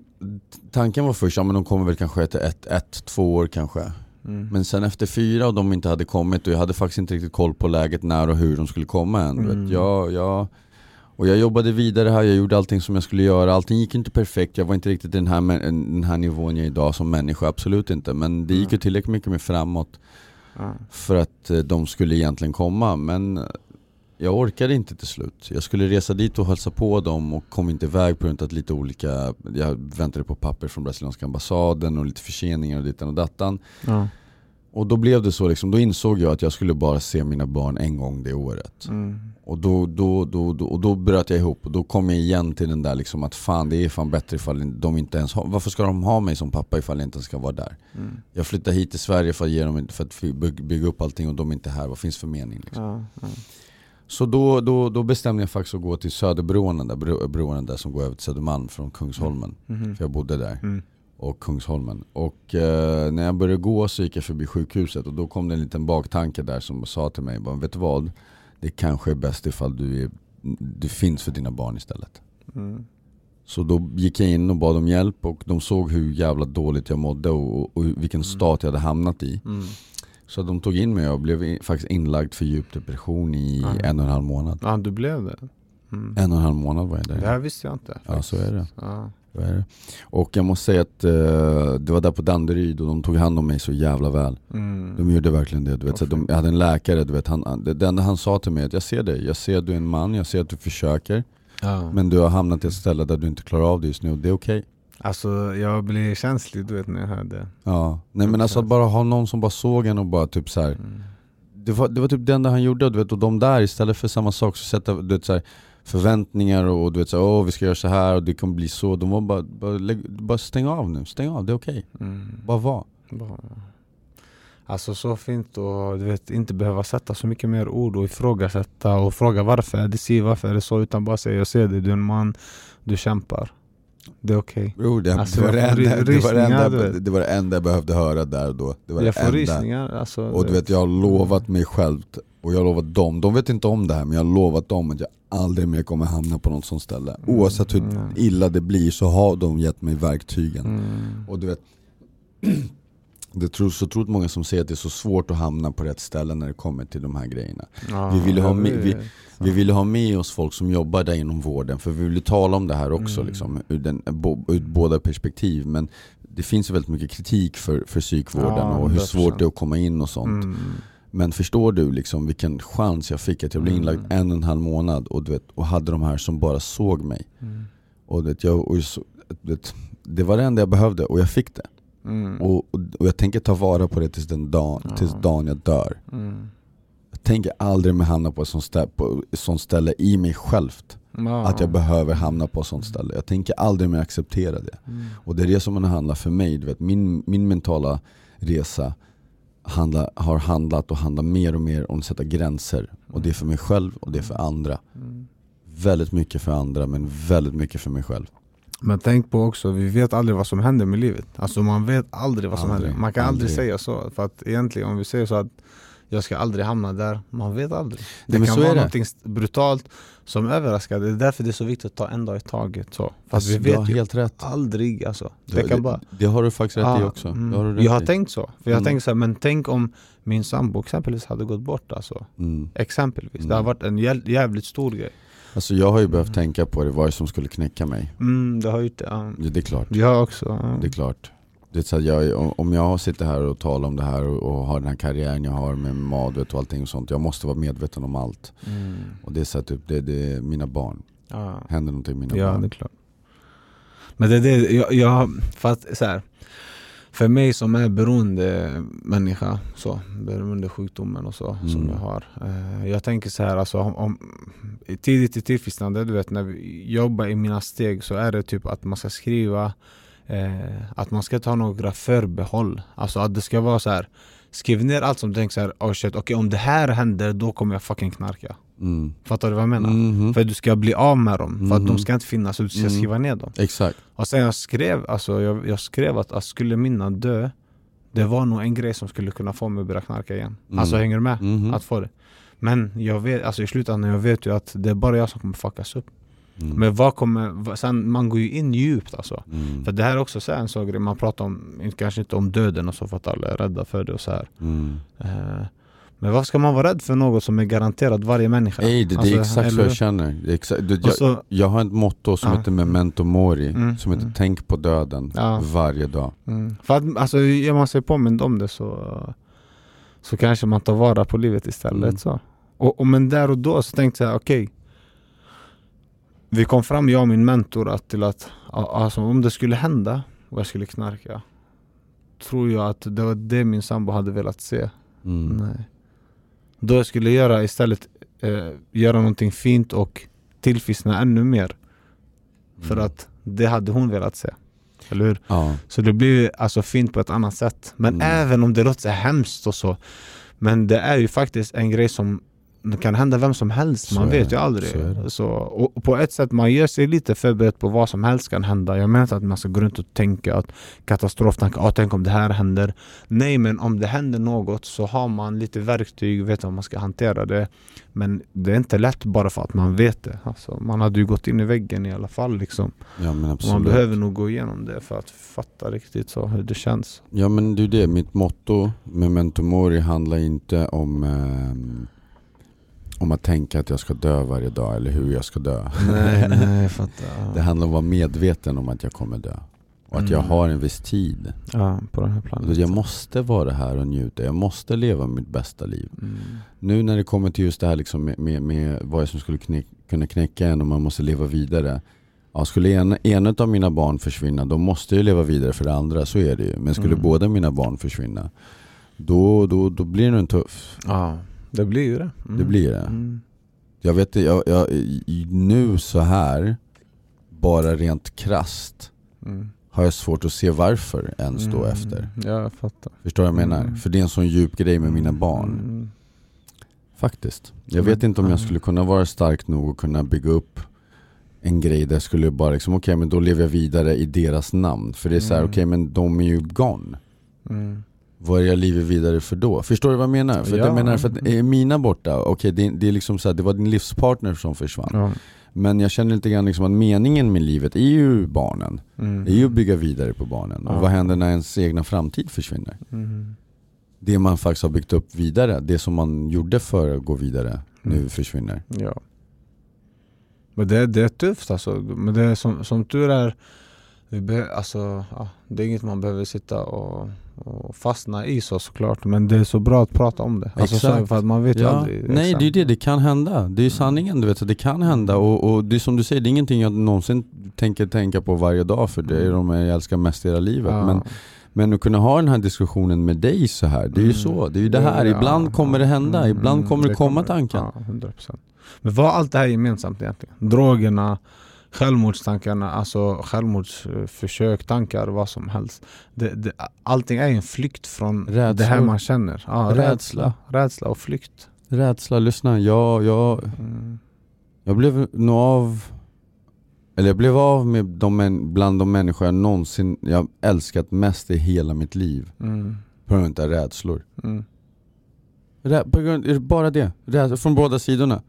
tanken var först, ja men de kommer väl kanske efter ett, ett, två år kanske. Mm. Men sen efter fyra och de inte hade kommit och jag hade faktiskt inte riktigt koll på läget när och hur de skulle komma än. Mm. Vet. Jag, jag, och jag jobbade vidare här, jag gjorde allting som jag skulle göra. Allting gick inte perfekt, jag var inte riktigt den här, den här nivån jag är idag som människa, absolut inte. Men det gick ju Mm. tillräckligt mycket med framåt för att eh, de skulle egentligen komma. Men eh, jag orkade inte till slut. Jag skulle resa dit och hälsa på dem och kom inte iväg på grund av att lite olika, jag väntade på papper från brasilianska ambassaden och lite förseningar och dittan och dattan. Ja. Och då blev det så liksom, då insåg jag att jag skulle bara se mina barn en gång det året. Mm. Och då, då, då, då, och då bröt jag ihop och då kom jag igen till den där liksom att fan det är fan bättre ifall de inte ens har, varför ska de ha mig som pappa ifall jag inte ska vara där? Mm. Jag flyttar hit till Sverige för att, ge dem, för att by- bygga upp allting och de är inte här, vad finns för mening? Liksom? Ja. Så då, då, då bestämde jag faktiskt att gå till Söderbroarna, där, bro, broarna där som går över till Södermalm från Kungsholmen. Mhm. För jag bodde där Mm. Och Kungsholmen. Och eh, när jag började gå så gick jag förbi sjukhuset och då kom det en liten baktanke där som sa till mig, bara, vet du vad? Det kanske är bäst ifall du, är, du finns för dina barn istället. Mm. Så då gick jag in och bad om hjälp och de såg hur jävla dåligt jag mådde och, och vilken stat jag hade hamnat i. Mm. Så de tog in mig och blev i- faktiskt inlagd för djup depression i Ja. en och en halv månad. Ja, du blev det? Mm. En och en halv månad var jag Det där. här visste jag inte. Ja så är det. Ja. Och jag måste säga att eh, det var där på Danderyd och de tog hand om mig så jävla väl. Mm. De gjorde verkligen det. Du vet, så de, jag hade en läkare, du vet, han, det, det enda han sa till mig att jag ser dig, jag ser att du är en man, jag ser att du försöker. Ja. Men du har hamnat i ett ställe där du inte klarar av det just nu och det är okej. Alltså jag blir känslig du vet när jag hör det. Ja. Nej men alltså att bara ha någon som bara såg en och bara typ så här. Mm. Det, var, det var typ det enda han gjorde, du vet, och de där istället för samma sak så sätta du vet, så här, förväntningar och du vet så här, åh vi ska göra så här och det kommer bli så. De var bara, bara, lägg, bara stäng av nu, stäng av, det är okej. Mm. Bara var. Alltså så fint att du vet, inte behöva sätta så mycket mer ord och ifrågasätta och fråga varför är det si, varför är det så utan bara säga jag ser dig, du är en man, du kämpar. Det är okej. Det, Alltså, det, var det, enda, det, var det, enda, du vet. det var det enda jag behövde höra där och då. Det var Jag det får enda. rysningar. Alltså, Och du vet jag har lovat mig själv och jag har lovat dem, de vet inte om det här men jag har lovat dem att jag aldrig mer kommer hamna på något sånt ställe. Oavsett hur Mm. illa det blir så har de gett mig verktygen. Mm. Och du vet, det tror så otroligt många som säger att det är så svårt att hamna på rätt ställe när det kommer till de här grejerna. Ja, Vi ville ha med- vet. Vi ville ha med oss folk som jobbar där inom vården för vi ville tala om det här också Mm. liksom, ur, den, bo, ur båda perspektiv. Men det finns väldigt mycket kritik för, för psykvården Ja, och hur 100%. svårt det är att komma in och sånt. Mm. Men förstår du liksom vilken chans jag fick att jag blev inlagd Mm. en och en halv månad och, du vet, och hade de här som bara såg mig. Mm. Och, du vet, jag, och så, du vet, det var det enda jag behövde och jag fick det. Mm. Och, och, och jag tänker ta vara på det tills den dagen, tills dagen jag dör. Mm. Jag tänker aldrig mer hamna på ett sånt ställe, på ett sånt ställe i mig självt. Att jag behöver hamna på ett sånt ställe. Jag tänker aldrig mer acceptera det. Mm. Och det är det som handlar för mig. Du vet, min, min mentala resa handlar, har handlat och handlar mer och mer om att sätta gränser. Och det är för mig själv och det är för andra. Mm. Väldigt mycket för andra men väldigt mycket för mig själv. Men tänk på också, vi vet aldrig vad som händer med livet. Alltså man vet aldrig vad som Aldrig, händer. Man kan aldrig, aldrig. säga så. För att egentligen om vi säger så att jag ska aldrig hamna där, man vet aldrig. Det men kan vara det. st- brutalt som överraskar. Det är därför det är så viktigt att ta en dag i taget. Så. För att Alltså, vi vet ju helt rätt. aldrig alltså. Det, Det kan det, bara... det har du faktiskt rätt i Ja, också. mm. Det har rätt jag har i. tänkt så. För jag Mm. tänkt så här, men tänk om min sambo exempelvis hade gått bort alltså. Mm. Exempelvis. Det Mm. har varit en jäv- jävligt stor grej. Alltså jag har ju behövt Mm. tänka på det, vad det som skulle knäcka mig. Mm, det har gjort det. Ja. Ja, det är klart. Jag också. ja. Det är klart. Det så jag, om- jag sitter här och talar om det här och, och har den här karriären jag har med Madvet och allting och sånt. Jag måste vara medveten om allt. Mm. Och det är så att typ, det, det är mina barn. Ja. Händer någonting med mina Ja, barn. det är klart. Men det är det, jag, jag för att så här, för mig som är beroende människa, så, beroende sjukdomen och så, som Mm. jag har. Eh, jag tänker så här, alltså, om, om, tidigt i tillfrisknande, du vet när vi jobbar i mina steg så är det typ att man ska skriva eh, att man ska ta några förbehåll. Alltså att det ska vara så här. Skriv ner allt som du tänker så här, oh shit, okej om det här händer då kommer jag fucking knarka. Mm. Fattar du vad jag menar? Mhm. För att du ska bli av med dem, för att Mhm. de ska inte finnas, så du ska Mm. skriva ner dem. Exakt. Och sen jag skrev, alltså jag, jag skrev att, att skulle mina dö, det var nog en grej som skulle kunna få mig att börja knarka igen. Mm. Alltså hänger du med? Mhm. Att få det. Men jag vet, alltså i slutändan jag vet ju att det är bara jag som kommer fuckas upp. Mm. Men vad kommer, vad, sen man går ju in djupt alltså. Mm. För det här är också så här en sån grej, man pratar om, kanske inte om döden och så för att alla är rädda för det och så här. Mm. Eh, Men varför ska man vara rädd för något som är garanterat varje människa? Ey, det, det Alltså, är exakt så eller jag hur? känner. Det exakt, det, jag, så, jag har ett motto som Ja. heter Memento Mori, Mm, som heter mm. Tänk på döden Ja. varje dag. Mm. För att alltså, gör man sig påmind om det så, så kanske man tar vara på livet istället. Mm. Så. Och, och men där och då så tänkte jag, okej. Vi kom fram, jag och min mentor, att, till att alltså, om det skulle hända och jag skulle knarka. Tror jag att det var det min sambo hade velat se. Mm. Nej. Då jag skulle göra istället eh, göra någonting fint och tillfriskna ännu mer. För Mm. att det hade hon velat se. Eller hur? Ja. Så det blir alltså fint på ett annat sätt. Men Mm. även om det låter hemskt och så Men det är ju faktiskt en grej som det kan hända vem som helst, man Så är vet ju aldrig. Så. Så, och på ett sätt, man gör sig lite förberedd på vad som helst kan hända. Jag menar inte att man ska gå runt och tänka att katastroftankar, ah, tänk om det här händer. Nej, men om det händer något så har man lite verktyg, vet hur man ska hantera det. Men det är inte lätt bara för att man vet det. Alltså, man hade ju gått in i väggen i alla fall. Liksom. Ja. Man behöver nog gå igenom det för att fatta riktigt så hur det känns. Ja men det är det, mitt motto med Mentomori handlar inte om ehm, om att tänka att jag ska dö varje dag eller hur jag ska dö. Nej, nej, jag fattar. Det handlar om att vara medveten om att jag kommer dö. Och att jag Mm. har en viss tid. Ja, på den här att jag måste vara här och njuta, jag måste leva mitt bästa liv. Mm. Nu när det kommer till just det här liksom med, med, med vad som skulle knäck, kunna knäcka en och man måste leva vidare. Ja, skulle en, en av mina barn försvinna, då måste jag leva vidare för det andra, så är det ju. Men skulle Mm. båda mina barn försvinna, då, då, då blir det nog tuff. Ja, det blir ju det. Mm. Det blir det. Mm. Jag vet jag, jag, nu så här bara rent krasst, Mm. har jag svårt att se varför ens då Mm. efter. Ja, jag fattar. Förstår vad jag menar? Mm. För det är en sån djup grej med mina barn. Mm. Faktiskt. Jag vet inte om jag ja. skulle kunna vara stark nog att kunna bygga upp en grej där jag skulle bara liksom, okej men då lever jag vidare i deras namn. För det är så här, okej men de är ju gone. Mm. Vad är jag lever vidare för då? Förstår du vad jag menar? För Ja. jag menar, för att är mina borta, okej det, det är liksom så här, det var din livspartner som försvann. Ja. Men jag känner lite grann liksom att meningen med livet är ju barnen. Mm. Det är ju att bygga vidare på barnen. Ja. Och vad händer när ens egna framtid försvinner? Mm. Det man faktiskt har byggt upp vidare, det som man gjorde för att gå vidare, nu Mm. försvinner. Ja. Men det, det är tufft alltså. Men det är som, som tur är, vi be, alltså, ja, det är inget man behöver sitta och, och fastna i så såklart. Men det är så bra att prata om det. Alltså, så, för att man vet ju Ja. aldrig. Nej exakt. det är ju det, det kan hända. Det är ju sanningen du vet, så det kan hända och, och det är som du säger, det är ingenting jag någonsin tänker tänka på varje dag för det är Mm. de jag älskar mest i hela livet. Ja. Men, men att kunna ha den här diskussionen med dig så här, det är ju Mm. så. Det är ju det här, Ja, ibland kommer det hända, mm, ibland mm, kommer det komma tankar. Ja, 100%. Men vad har allt det här gemensamt egentligen? Drogerna, självmordstankarna, alltså självmordsförsök, tankar, vad som helst. Det, det, allting är en flykt från det här Rädslor. man känner. Ja, Rädsla. rädsla. rädsla och flykt. Rädsla, lyssna, jag, jag, Mm. jag blev nog av eller jag blev av med de, bland de människor jag någonsin jag älskat mest i hela mitt liv. Mm. På grund av rädslor. Mm. Rä- på grund, bara det, rädsla från båda sidorna.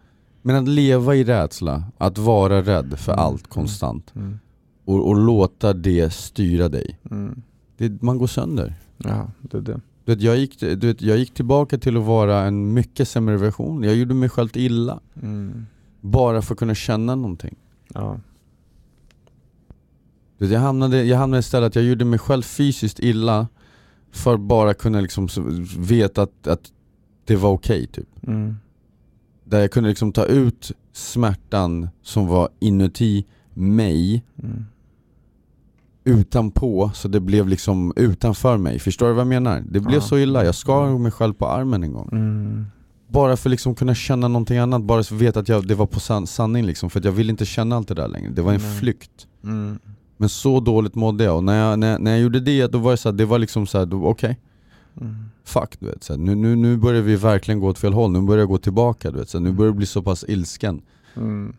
Men att leva i rädsla, att vara rädd för Mm. allt konstant Mm. och, och låta det styra dig. Mm. Det, man går sönder. Ja, det är det. Du vet, jag, gick, du vet, jag gick tillbaka till att vara en mycket sämre version. Jag gjorde mig själv illa. Mm. Bara för att kunna känna någonting. Ja. Du vet, jag, hamnade, jag hamnade istället att jag gjorde mig själv fysiskt illa för att bara kunna liksom veta att, att det var okej typ. Mm. Där jag kunde liksom ta ut smärtan som var inuti mig Mm. utanpå så det blev liksom utanför mig. Förstår du vad jag menar? Det blev Ja. så illa, jag skar mig själv på armen en gång. Mm. Bara för att liksom kunna känna någonting annat, bara för att veta att jag, det var på san, sanning liksom. För jag ville inte känna allt det där längre, det var en Nej. flykt. Mm. Men så dåligt mådde jag och när jag, när, jag- när jag gjorde det, då var det så här, det var liksom så här, okej, Mm. Fuck du vet. Så nu, nu, nu börjar vi verkligen gå åt fel håll, nu börjar jag gå tillbaka du vet. Så nu börjar jag bli så pass ilsken. Mm.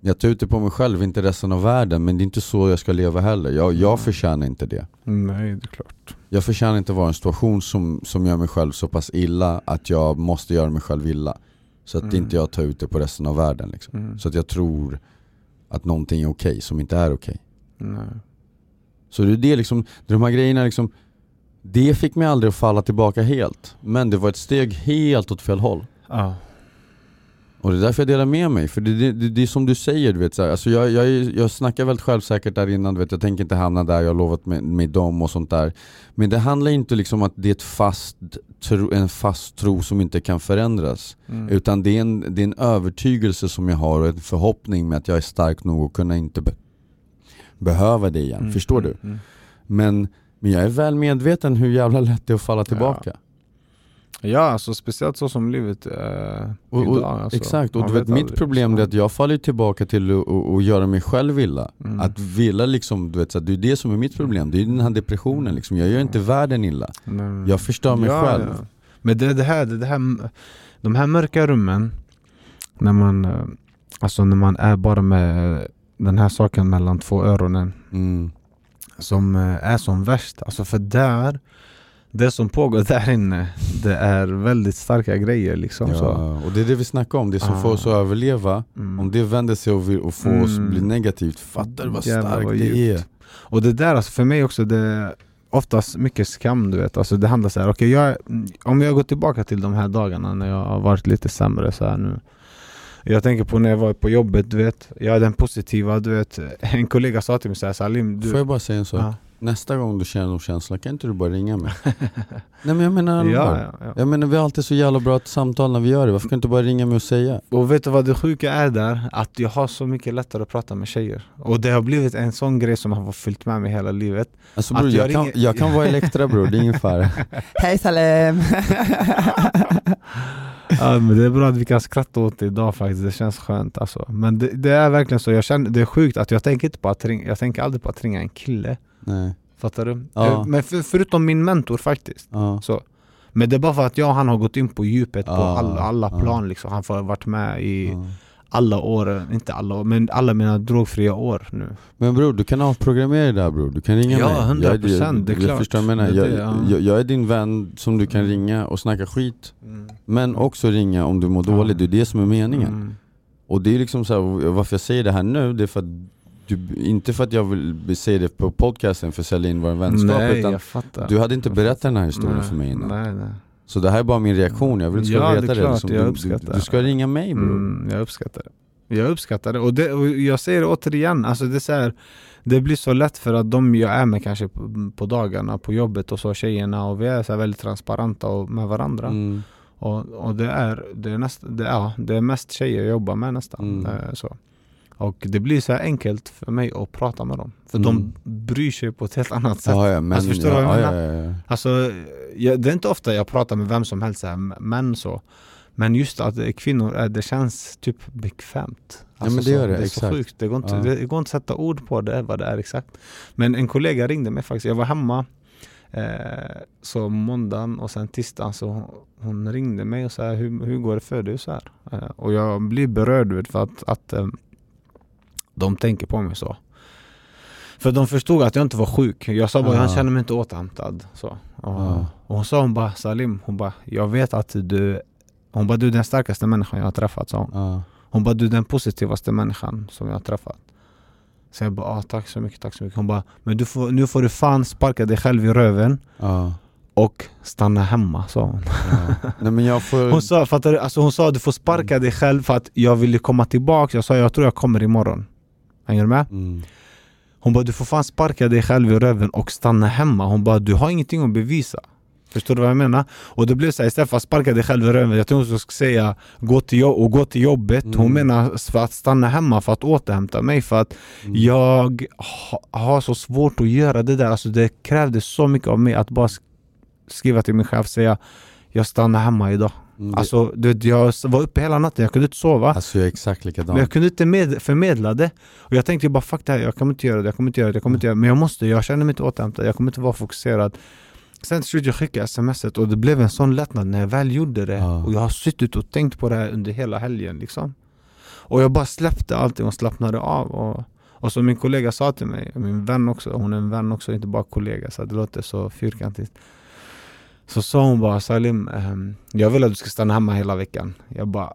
Jag tar ut det på mig själv, inte resten av världen, men det är inte så jag ska leva heller. Jag, jag Mm. förtjänar inte det. Nej, det är klart. Jag förtjänar inte vara i en situation som, som gör mig själv så pass illa att jag måste göra mig själv illa. Så att Mm. inte jag tar ut det på resten av världen liksom. Mm. Så att jag tror att någonting är okej som inte är okej. Nej. Så det är det liksom, de här grejerna liksom Det fick mig aldrig att falla tillbaka helt Men det var ett steg helt åt fel håll Ja. Och det är därför jag delar med mig, för det, det, det, är som du säger du vet så här. Alltså jag, jag, jag snackar väldigt självsäkert där innan, du vet, jag tänker inte hamna där, jag har lovat med, med dem och sånt där Men det handlar inte liksom att det är ett fast tro, en fast tro som inte kan förändras Mm. Utan det är, en, det är en övertygelse som jag har och en förhoppning med att jag är stark nog att kunna inte be, behöva det igen, Mm. förstår du? Mm. Men, men jag är väl medveten hur jävla lätt det är att falla tillbaka. Ja, alltså speciellt så som livet är Och, och, idag. Alltså. exakt, och Man du vet, mitt aldrig. problem Så- är att jag faller tillbaka till att göra mig själv illa. Mm. Att vilja liksom, du vet, så det är det som är mitt problem, det är den här depressionen liksom. Jag gör inte världen illa. Nej. Jag förstör mig Ja, själv. ja. Men det, det här, det, det här, de här mörka rummen när man, eh, alltså när man är bara med den här saken mellan två öronen Mm. Som eh, är som värst. Alltså för där, det som pågår där inne, det är väldigt starka grejer liksom. Ja, Så. och det är det vi snackar om, det som Ah. får oss att överleva Mm. Om det vänder sig och, vill, och får oss Mm. bli negativt, fattar du vad Jävlar starkt vad det är? Och det där alltså för mig också, det är oftast mycket skam du vet. Alltså det handlar så här, okej jag, om jag går tillbaka till de här dagarna när jag har varit lite sämre så här nu. Jag tänker på när jag var på jobbet, du vet. Jag är den positiva, du vet. En kollega sa till mig så här, Salim, du... Får jag bara säga en sak? Ja. Nästa gång du känner någon känsla, kan inte du bara ringa mig? Nej men jag menar allvar ja, ja, ja. Jag menar vi har alltid så jävla bra samtal när vi gör det, varför kan du inte bara ringa mig och säga? Och vet du vad det sjuka är där? Att jag har så mycket lättare att prata med tjejer. Och det har blivit en sån grej som har följt med mig hela livet. Alltså bror, jag jag, kan, ringer- jag kan vara Elektra bror, det är ingen fara Hej Salem! Ja, men det är bra att vi kan skratta åt det idag faktiskt, det känns skönt alltså. Men det, det är verkligen så, jag känner, det är sjukt att jag tänker inte på att ringa, jag tänker aldrig på att ringa en kille. Nej, Fattar du? Ja. Eh, Men för, förutom min mentor faktiskt. ja. Så. Men det är bara för att jag och han har gått in på djupet på Ja, alla, alla ja. plan liksom. Han har varit med i ja. alla år, inte alla år, men alla mina drogfria år nu. Men bror, du kan avprogrammera det där bror, du kan ringa Ja, mig 100%, jag, det är klart. förstår jag menar, jag, ja. jag, jag är din vän som du kan ringa och snacka skit Men också ringa om du mår Ja. dåligt, det är det som är meningen Mm. Och det är liksom så här, varför jag säger det här nu, det är för att du, inte för att jag vill säga det på podcasten för att sälja in vår vänskap Nej, utan jag fattar. du hade inte berättat den här historien Nej, för mig innan Nej, nej. Så det här är bara min reaktion, jag vill att du ska Ja, det veta det, klart, liksom. jag du, uppskattar du, det. du ska ringa mig bror Mm, jag uppskattar det. Jag uppskattar det. Och, det, och jag säger det återigen, alltså det, är så här, det blir så lätt för att de jag är med kanske på, på dagarna, på jobbet och så, tjejerna, och vi är så väldigt transparenta och med varandra. mm. Och, och det, är, det, är näst, det, ja, det är mest tjejer jag jobbar med nästan. Mm. Eh, så. Och det blir så enkelt för mig att prata med dem. För Mm. de bryr sig på ett helt annat sätt. Ja, ja, men, Alltså, förstår du ja, vad jag ja, menar? ja, ja. Alltså, jag, det är inte ofta jag pratar med vem som helst, här, män så. Men just att det är kvinnor, det känns typ bekvämt. Alltså, men det så, gör det, det är exakt. så sjukt, det går, inte, Ja. det går inte att sätta ord på det, vad det är exakt. Men en kollega ringde mig faktiskt, jag var hemma eh, så måndagen och sen tisdagen så hon ringde mig och sa hur, hur går det för dig? Så här. Eh, och jag blir berörd för att, att eh, de tänker på mig så. För de förstod att jag inte var sjuk. Jag sa bara Ja. han känner mig inte återhämtad. Så. Och, Ja. och hon sa hon bara Salim, hon bara jag vet att du Hon bara du är den starkaste människan jag har träffat sa hon. Ja. Hon bara du är den positivaste människan som jag har träffat. Så jag bara ah, tack så mycket, tack så mycket. Hon bara men du får, nu får du fan sparka dig själv i röven och stanna hemma sa hon. Ja. Nej men jag får... Hon sa, fattar du? Alltså hon sa du får sparka dig själv för att jag ville komma tillbaka. Jag sa jag tror jag kommer imorgon. Hänger du med? Mm. Hon bara du får fan sparka dig själv i röven och stanna hemma. Hon bara du har ingenting att bevisa. Förstår du vad jag menar? Och det blev så här, istället för att sparka dig själv i röven, jag tror hon skulle säga gå till jobb och gå till jobbet. Hon Mm. menar för att stanna hemma för att återhämta mig för att Mm. jag ha, har så svårt att göra det där. Alltså det krävde så mycket av mig att bara sk- skriva till min chef och säga jag stannar hemma idag. Mm, Alltså du, vet, jag var uppe hela natten, jag kunde inte sova. Alltså jag är exakt likadan Men jag kunde inte med, förmedla det. Och jag tänkte bara fuck det här, jag kommer inte göra det, jag kommer inte göra det, jag kommer inte göra det. Men jag måste, jag känner mig inte återhämtad, jag kommer inte vara fokuserad. Sen till slut jag skickade smset och det blev en sån lättnad när jag väl gjorde det. Ja. Och jag har suttit och tänkt på det här under hela helgen liksom. Och jag bara släppte allting och slappnade av. Och, och som min kollega sa till mig, min vän också, hon är en vän också, inte bara kollega så det låter så fyrkantigt. Så sa hon bara Salim, ehm, jag vill att du ska stanna hemma hela veckan. Jag bara,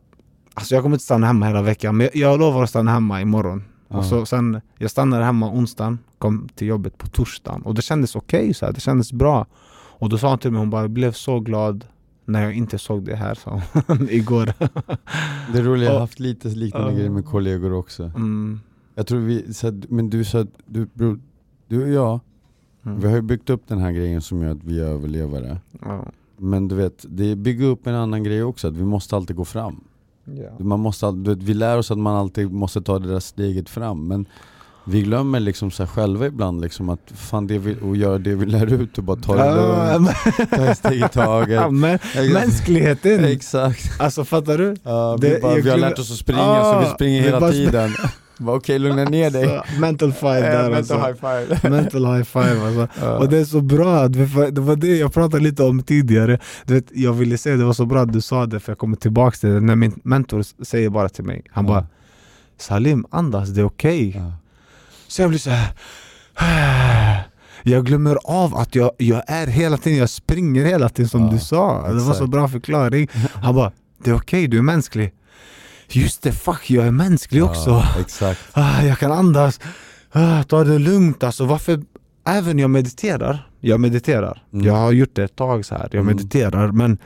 alltså jag kommer inte stanna hemma hela veckan men jag, jag lovar att stanna hemma imorgon. Och så, sen, jag stannade hemma onsdagen, kom till jobbet på torsdagen och det kändes okej, så här, det kändes bra. Och då sa hon till mig, hon bara, jag blev så glad när jag inte såg det här, sa hon, igår. Det är roligt, jag har haft lite liknande Ja. grejer med kollegor också Mm, Jag tror vi, så att, men du sa, du, du och jag, mm, vi har ju byggt upp den här grejen som gör att vi är överlevare ja, Men du vet, det bygger upp en annan grej också, att vi måste alltid gå fram. Ja. man måste, du vet, Vi lär oss att man alltid måste ta det där steget fram men vi glömmer liksom så själva ibland liksom att fan det vi, och göra det vi lär ut och bara ta det Ja, lugnt, ta ett steg i taget. Ja, men, Mänskligheten! Exakt, Alltså fattar du? ja, Det- vi, bara, vi har lärt oss att springa så Ah, vi springer hela bara tiden Okej, lugna ner dig. Så, mental five där alltså. high five. Mental high five alltså. Och det är så bra, det var det jag pratade lite om tidigare du vet, Jag ville säga det var så bra att du sa det för jag kommer tillbaka till det När min mentor säger bara till mig Han Ja. bara Salim andas, det är okej Ja. Så jag blir så här. Jag glömmer av att jag, jag är hela tiden, jag springer hela tiden som Ja, du sa Det var så bra förklaring Han bara Det är okej, du är mänsklig Just det, fuck jag är mänsklig också Ja, exakt. ah, Jag kan andas, ah, ta det lugnt alltså varför Även jag mediterar, jag mediterar Mm. Jag har gjort det ett tag så här. jag Mm. mediterar men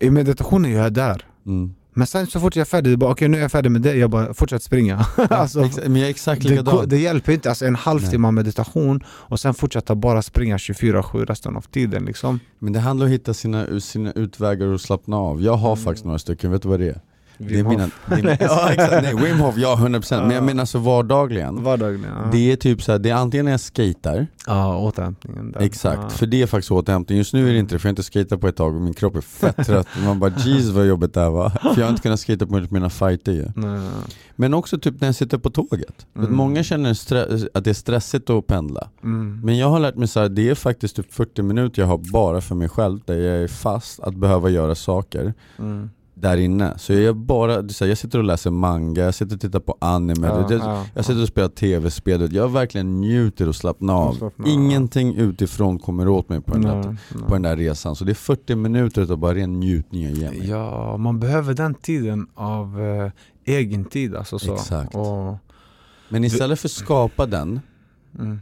I meditationen är jag där Mm. Men sen så fort jag är färdig, är bara okej nu är jag färdig med det, jag bara fortsätter springa alltså, men jag är exakt det, likadan. det hjälper inte, alltså en halvtimme meditation och sen fortsätta bara springa 24-7 resten av tiden liksom Men det handlar om att hitta sina, sina utvägar och slappna av. Jag har Mm. faktiskt några stycken, vet du vad det är? Det är Wim Hof. mina, ja, exakt. Nej, Wim Hof, ja 100% men jag menar så vardagligen. Vardagligen, ja. Det är typ så här, det är antingen när jag skater, ja, återhämtningen där. exakt, ja. för det är faktiskt återhämtning. Just nu är det inte det, för jag har inte skatat på ett tag och min kropp är fett trött. Man bara jeez vad jobbigt det här var. För jag har inte kunnat skata på mina fighter ju. Men också typ när jag sitter på tåget. Mm. Många känner att det är stressigt att pendla. Mm. Men jag har lärt mig så här, det är faktiskt typ 40 minuter jag har bara för mig själv där jag är fast att behöva göra saker Mm. Där inne. Så jag bara, så jag sitter och läser manga, jag sitter och tittar på anime, Ja, jag, ja, jag sitter och spelar tv-spel, jag verkligen njuter och slappnar av. Slappnar av. Ingenting utifrån kommer åt mig på den, där, Nej, nej. på den där resan. Så det är 40 minuter av bara ren njutning jag ger mig. Ja, man behöver den tiden av eh, egen tid alltså så. Exakt. Och, Men istället för att skapa den mm,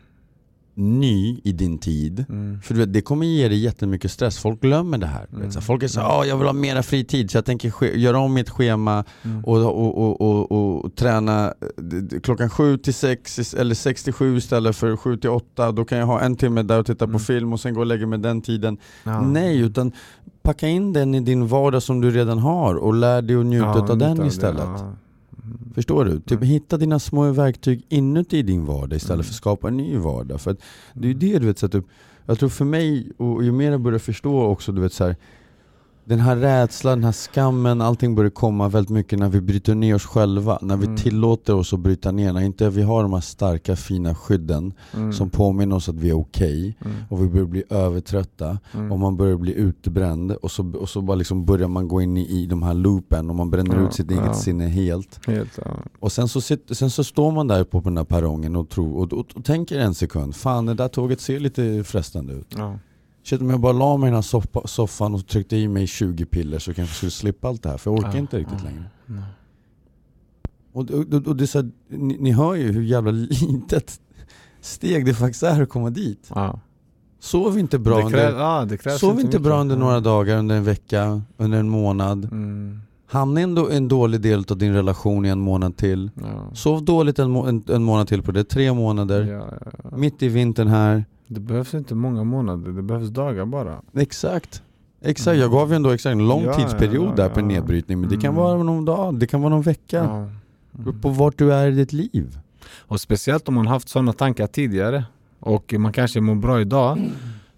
ny i din tid, mm, För du vet, det kommer ge dig jättemycket stress, folk glömmer det här. Här, Folk är såhär, ah, jag vill ha mera fritid så jag tänker göra om mitt schema mm. och, och, och, och, träna klockan 7 till 6 is- eller 6 till 7 istället för 7 till 8. Då kan jag ha en timme där och titta på Mm. film och sen gå och lägga mig den tiden. Ja. Nej, utan packa in den i din vardag som du redan har och lär dig att njuta Ja, av den istället. ja. Mm. Förstår du? Typ Mm. hitta dina små verktyg inuti din vardag istället Mm. för att skapa en ny vardag. För det är ju det du vet, så att typ, jag tror för mig, och ju mer jag börjar förstå också, du vet så här, den här rädslan, den här skammen, allting börjar komma väldigt mycket när vi bryter ner oss själva. När vi Mm. tillåter oss att bryta ner, när inte vi har de här starka fina skydden Mm. som påminner oss att vi är okej. Mm. Och vi börjar bli övertrötta Mm. och man börjar bli utbränd och så, och så bara liksom börjar man gå in i, i de här loopen och man bränner Ja, ut sitt ja. eget sinne helt. Helt, ja. Och sen så, sitter, sen så står man där på den här perrongen och, tror, och, och, och tänker en sekund, fan det där tåget ser lite frestande ut. Shit om jag bara la mig i den här soffa, soffan och tryckte i mig 20 piller så kanske jag skulle slippa allt det här, för jag orkar Ja, inte riktigt ja. längre. Nej. Och, och, och det är så här, ni, ni hör ju hur jävla litet steg det faktiskt är att komma dit. Ja. Sov inte bra det under, krävs, ja, sov inte mycket. bra under några dagar, under en vecka, under en månad. Mm. Hamna ändå en dålig del av din relation i en månad till. Ja. Sov dåligt en, en, en månad till på det, tre månader. Mitt i vintern här. Det behövs inte många månader, det behövs dagar bara. Exakt. Exakt, jag gav ju ändå exakt en lång Ja, tidsperiod ja, där på nedbrytning men det kan Mm. vara någon dag, det kan vara någon vecka. Beror På vart du är i ditt liv. Och speciellt om man haft sådana tankar tidigare och man kanske mår bra idag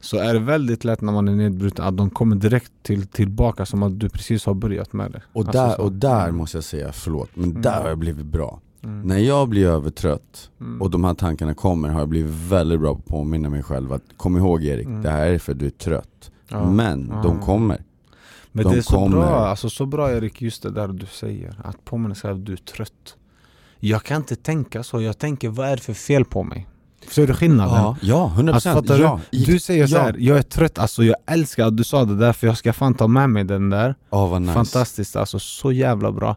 så är det väldigt lätt när man är nedbruten att de kommer direkt till, tillbaka som att du precis har börjat med det. Och Alltså där, och där måste jag säga, förlåt, men Mm. där har jag blivit bra. Mm. När jag blir övertrött Mm. och de här tankarna kommer har jag blivit väldigt bra på att påminna mig själv att kom ihåg Erik, Mm. det här är för att du är trött. Ja. Men de kommer. Men de det är så kommer. bra, alltså så bra Erik, just det där du säger. Att påminna sig att du är trött. Jag kan inte tänka så, jag tänker vad är det för fel på mig? Förstår du skillnaden? Ja, ja 100% Alltså, fattar ja. du? Du säger så ja. här, jag är trött, alltså jag älskar att du sa det där för jag ska fan ta med mig den där. Ja vad nice. Fantastiskt, alltså så jävla bra.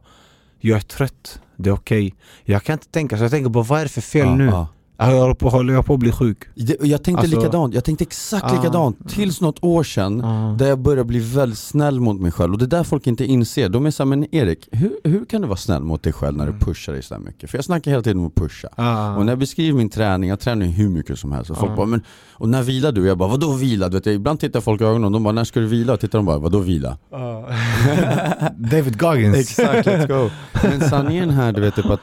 Jag är trött, det är okej. Jag kan inte tänka så, jag tänker bara vad är det för fel ja, nu? Ja. Jag håller på, håller jag på att bli sjuk? Det, jag tänkte Alltså- likadant, jag tänkte exakt Ah. likadant tills något år sedan Där jag börjar bli väldigt snäll mot mig själv och det är där folk inte inser. De är såhär, men Erik, hur, hur kan du vara snäll mot dig själv när du Mm. pushar dig så här mycket? För jag snackar hela tiden om att pusha. Ah. Och när jag beskriver min träning, jag tränar hur mycket som helst. Och folk Ja. bara, men och när vilar du? Jag bara, vadå vila? Du vet, ibland tittar folk i ögonen och de bara, när ska du vila? Och tittar de bara, vadå vila? David Goggins. Exakt, let's go. Men sanningen här, du vet typ att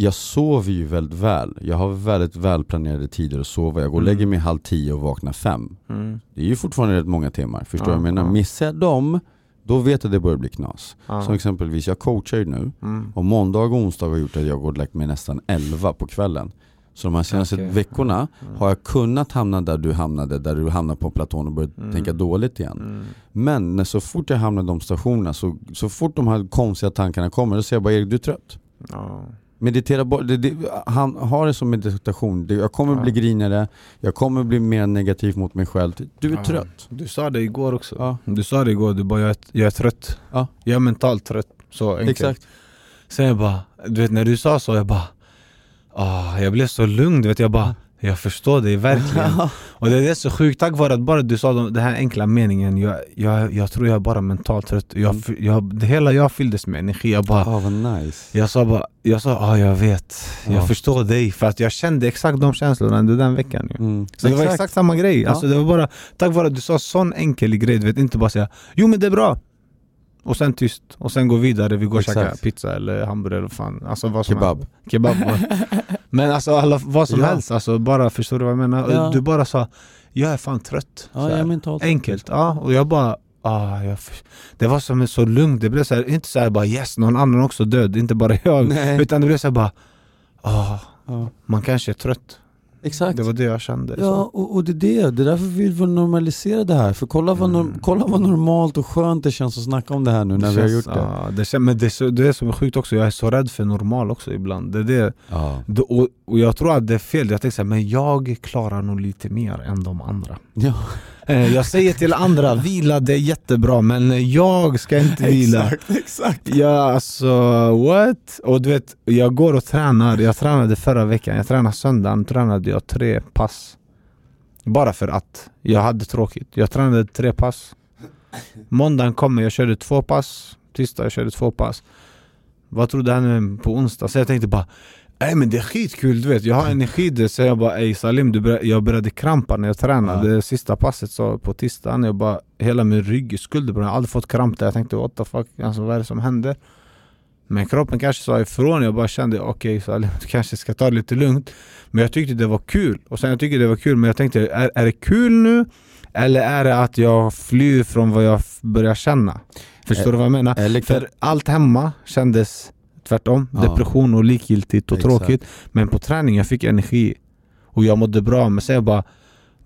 jag sover ju väldigt väl. Jag har väldigt välplanerade tider att sova. Jag går och lägger mig halv tio och vaknar fem. Mm. Det är ju fortfarande rätt många timmar, förstår Ja, du vad jag menar? ja. Missar jag dem, då vet jag att det börjar bli knas. Ja. Som exempelvis, jag coachar ju nu, Mm. och måndag och onsdag har gjort att jag går och lagt mig nästan 11 på kvällen. Så de här senaste Okej. veckorna Mm. har jag kunnat hamna där du hamnade, där du hamnade på platån och började Mm. tänka dåligt igen. Mm. Men när så fort jag hamnar i de stationerna, så, så fort de här konstiga tankarna kommer, då säger jag bara Erik du är trött. Ja. Meditera bort, det, det, han har det som meditation, det, jag kommer Ja. bli grinigare, jag kommer bli mer negativ mot mig själv. Du är Ja. trött. Du sa det igår också. Ja. Du sa det igår, du bara jag är, jag är trött. Ja. Jag är mentalt trött. Så enkelt. Exakt. Sen jag bara, du vet när du sa så, jag bara ah, Jag blev så lugn, du vet jag bara Jag förstår dig verkligen Och det är så sjukt, tack vare att bara du sa de- den här enkla meningen Jag, jag, jag tror jag är bara mentalt trött jag, Mm. jag, det Hela jag fylldes med energi, jag bara vad nice. Jag sa bara, jag sa ah, jag vet Ja. Jag förstår dig, för att jag kände exakt de känslorna under den veckan ju. Mm. Så det var exakt samma grej, Ja. alltså det var bara Tack vare att du sa sån enkel grej, du vet inte bara säga Jo men det är bra och sen tyst, och sen gå vidare, vi går och käkar pizza eller hamburgare eller fan, alltså vad som Kebab. helst. Kebab Men alltså alla, vad som Ja. helst, alltså bara förstår du vad jag menar? Ja. Du bara sa Jag är fan trött Ja, jag är mentalt Enkelt, ja, och jag bara ah, jag, Det var som så lugnt, det blev så här, inte så här bara yes, någon annan också död, inte bara jag Nej. Utan det blev så här bara ah, Ja. man kanske är trött Exakt. Det var det jag kände Ja, och, och det är det. Det är därför vi vill normalisera det här. För kolla vad, norm- Mm. kolla vad normalt och skönt det känns att snacka om det här nu när Det vi har gjort det. Ja, det känns, men det är, så, det är som är sjukt också, jag är så rädd för normal också ibland det är det, Ja. det, och, och jag tror att det är fel, jag tänker så här, men jag klarar nog lite mer än de andra Ja. Eh, Jag säger till andra, vila det är jättebra men jag ska inte vila. Exakt. Ja alltså what? Och du vet, jag går och tränar, jag tränade förra veckan, jag tränade söndagen, tränade jag tre pass. Bara för att. Jag hade tråkigt, jag tränade tre pass. Måndagen kommer, jag körde två pass. Tisdag jag körde två pass. Vad tror du händer på onsdag? Så jag tänkte bara Nej men det är skitkul du vet, jag har energi det Så jag bara ey Salim, du började, jag började krampa när jag tränade. Det sista passet så på tisdagen, jag bara Hela min rygg, skulderbrädan, jag har aldrig fått kramp där. Jag tänkte what the fuck, alltså vad är det som händer? Men kroppen kanske sa ifrån, jag bara kände okej Salim, du kanske ska ta det lite lugnt. Men jag tyckte det var kul, och sen jag tyckte det var kul men jag tänkte är, är det kul nu? Eller är det att jag flyr från vad jag börjar känna? Förstår Eh, du vad jag menar? Kan, För allt hemma kändes tvärtom, Ja. depression och likgiltigt och Exakt. tråkigt Men på träning jag fick energi och jag mådde bra, men sen jag bara